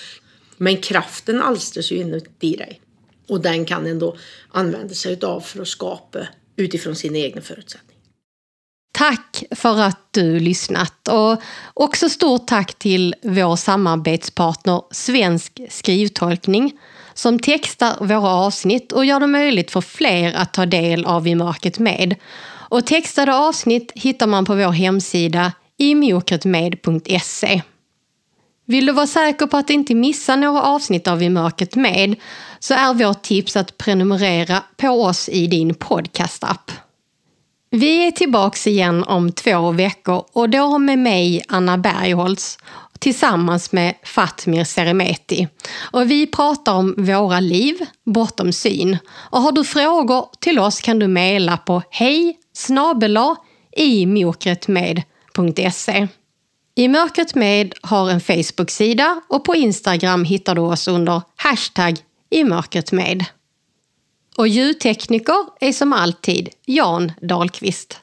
Men kraften alstras ju inuti dig. Och den kan den då använda sig utav för att skapa utifrån sina egna förutsättningar. Tack för att du lyssnat och också stort tack till vår samarbetspartner Svensk skrivtolkning som textar våra avsnitt och gör det möjligt för fler att ta del av I mörkret med. Och textade avsnitt hittar man på vår hemsida imjokretmed.se. Vill du vara säker på att inte missa några avsnitt av I mörkret med så är vårt tips att prenumerera på oss i din podcastapp. Vi är tillbaks igen om två veckor och då med mig, Anna Bergholtz, tillsammans med Fatmir Seremeti. Och vi pratar om våra liv bortom syn. Och har du frågor till oss kan du mejla på hej i I mörkret med har en Facebook-sida och på Instagram hittar du oss under hashtag i mörkret med. Och ljudtekniker är som alltid Jan Dahlqvist.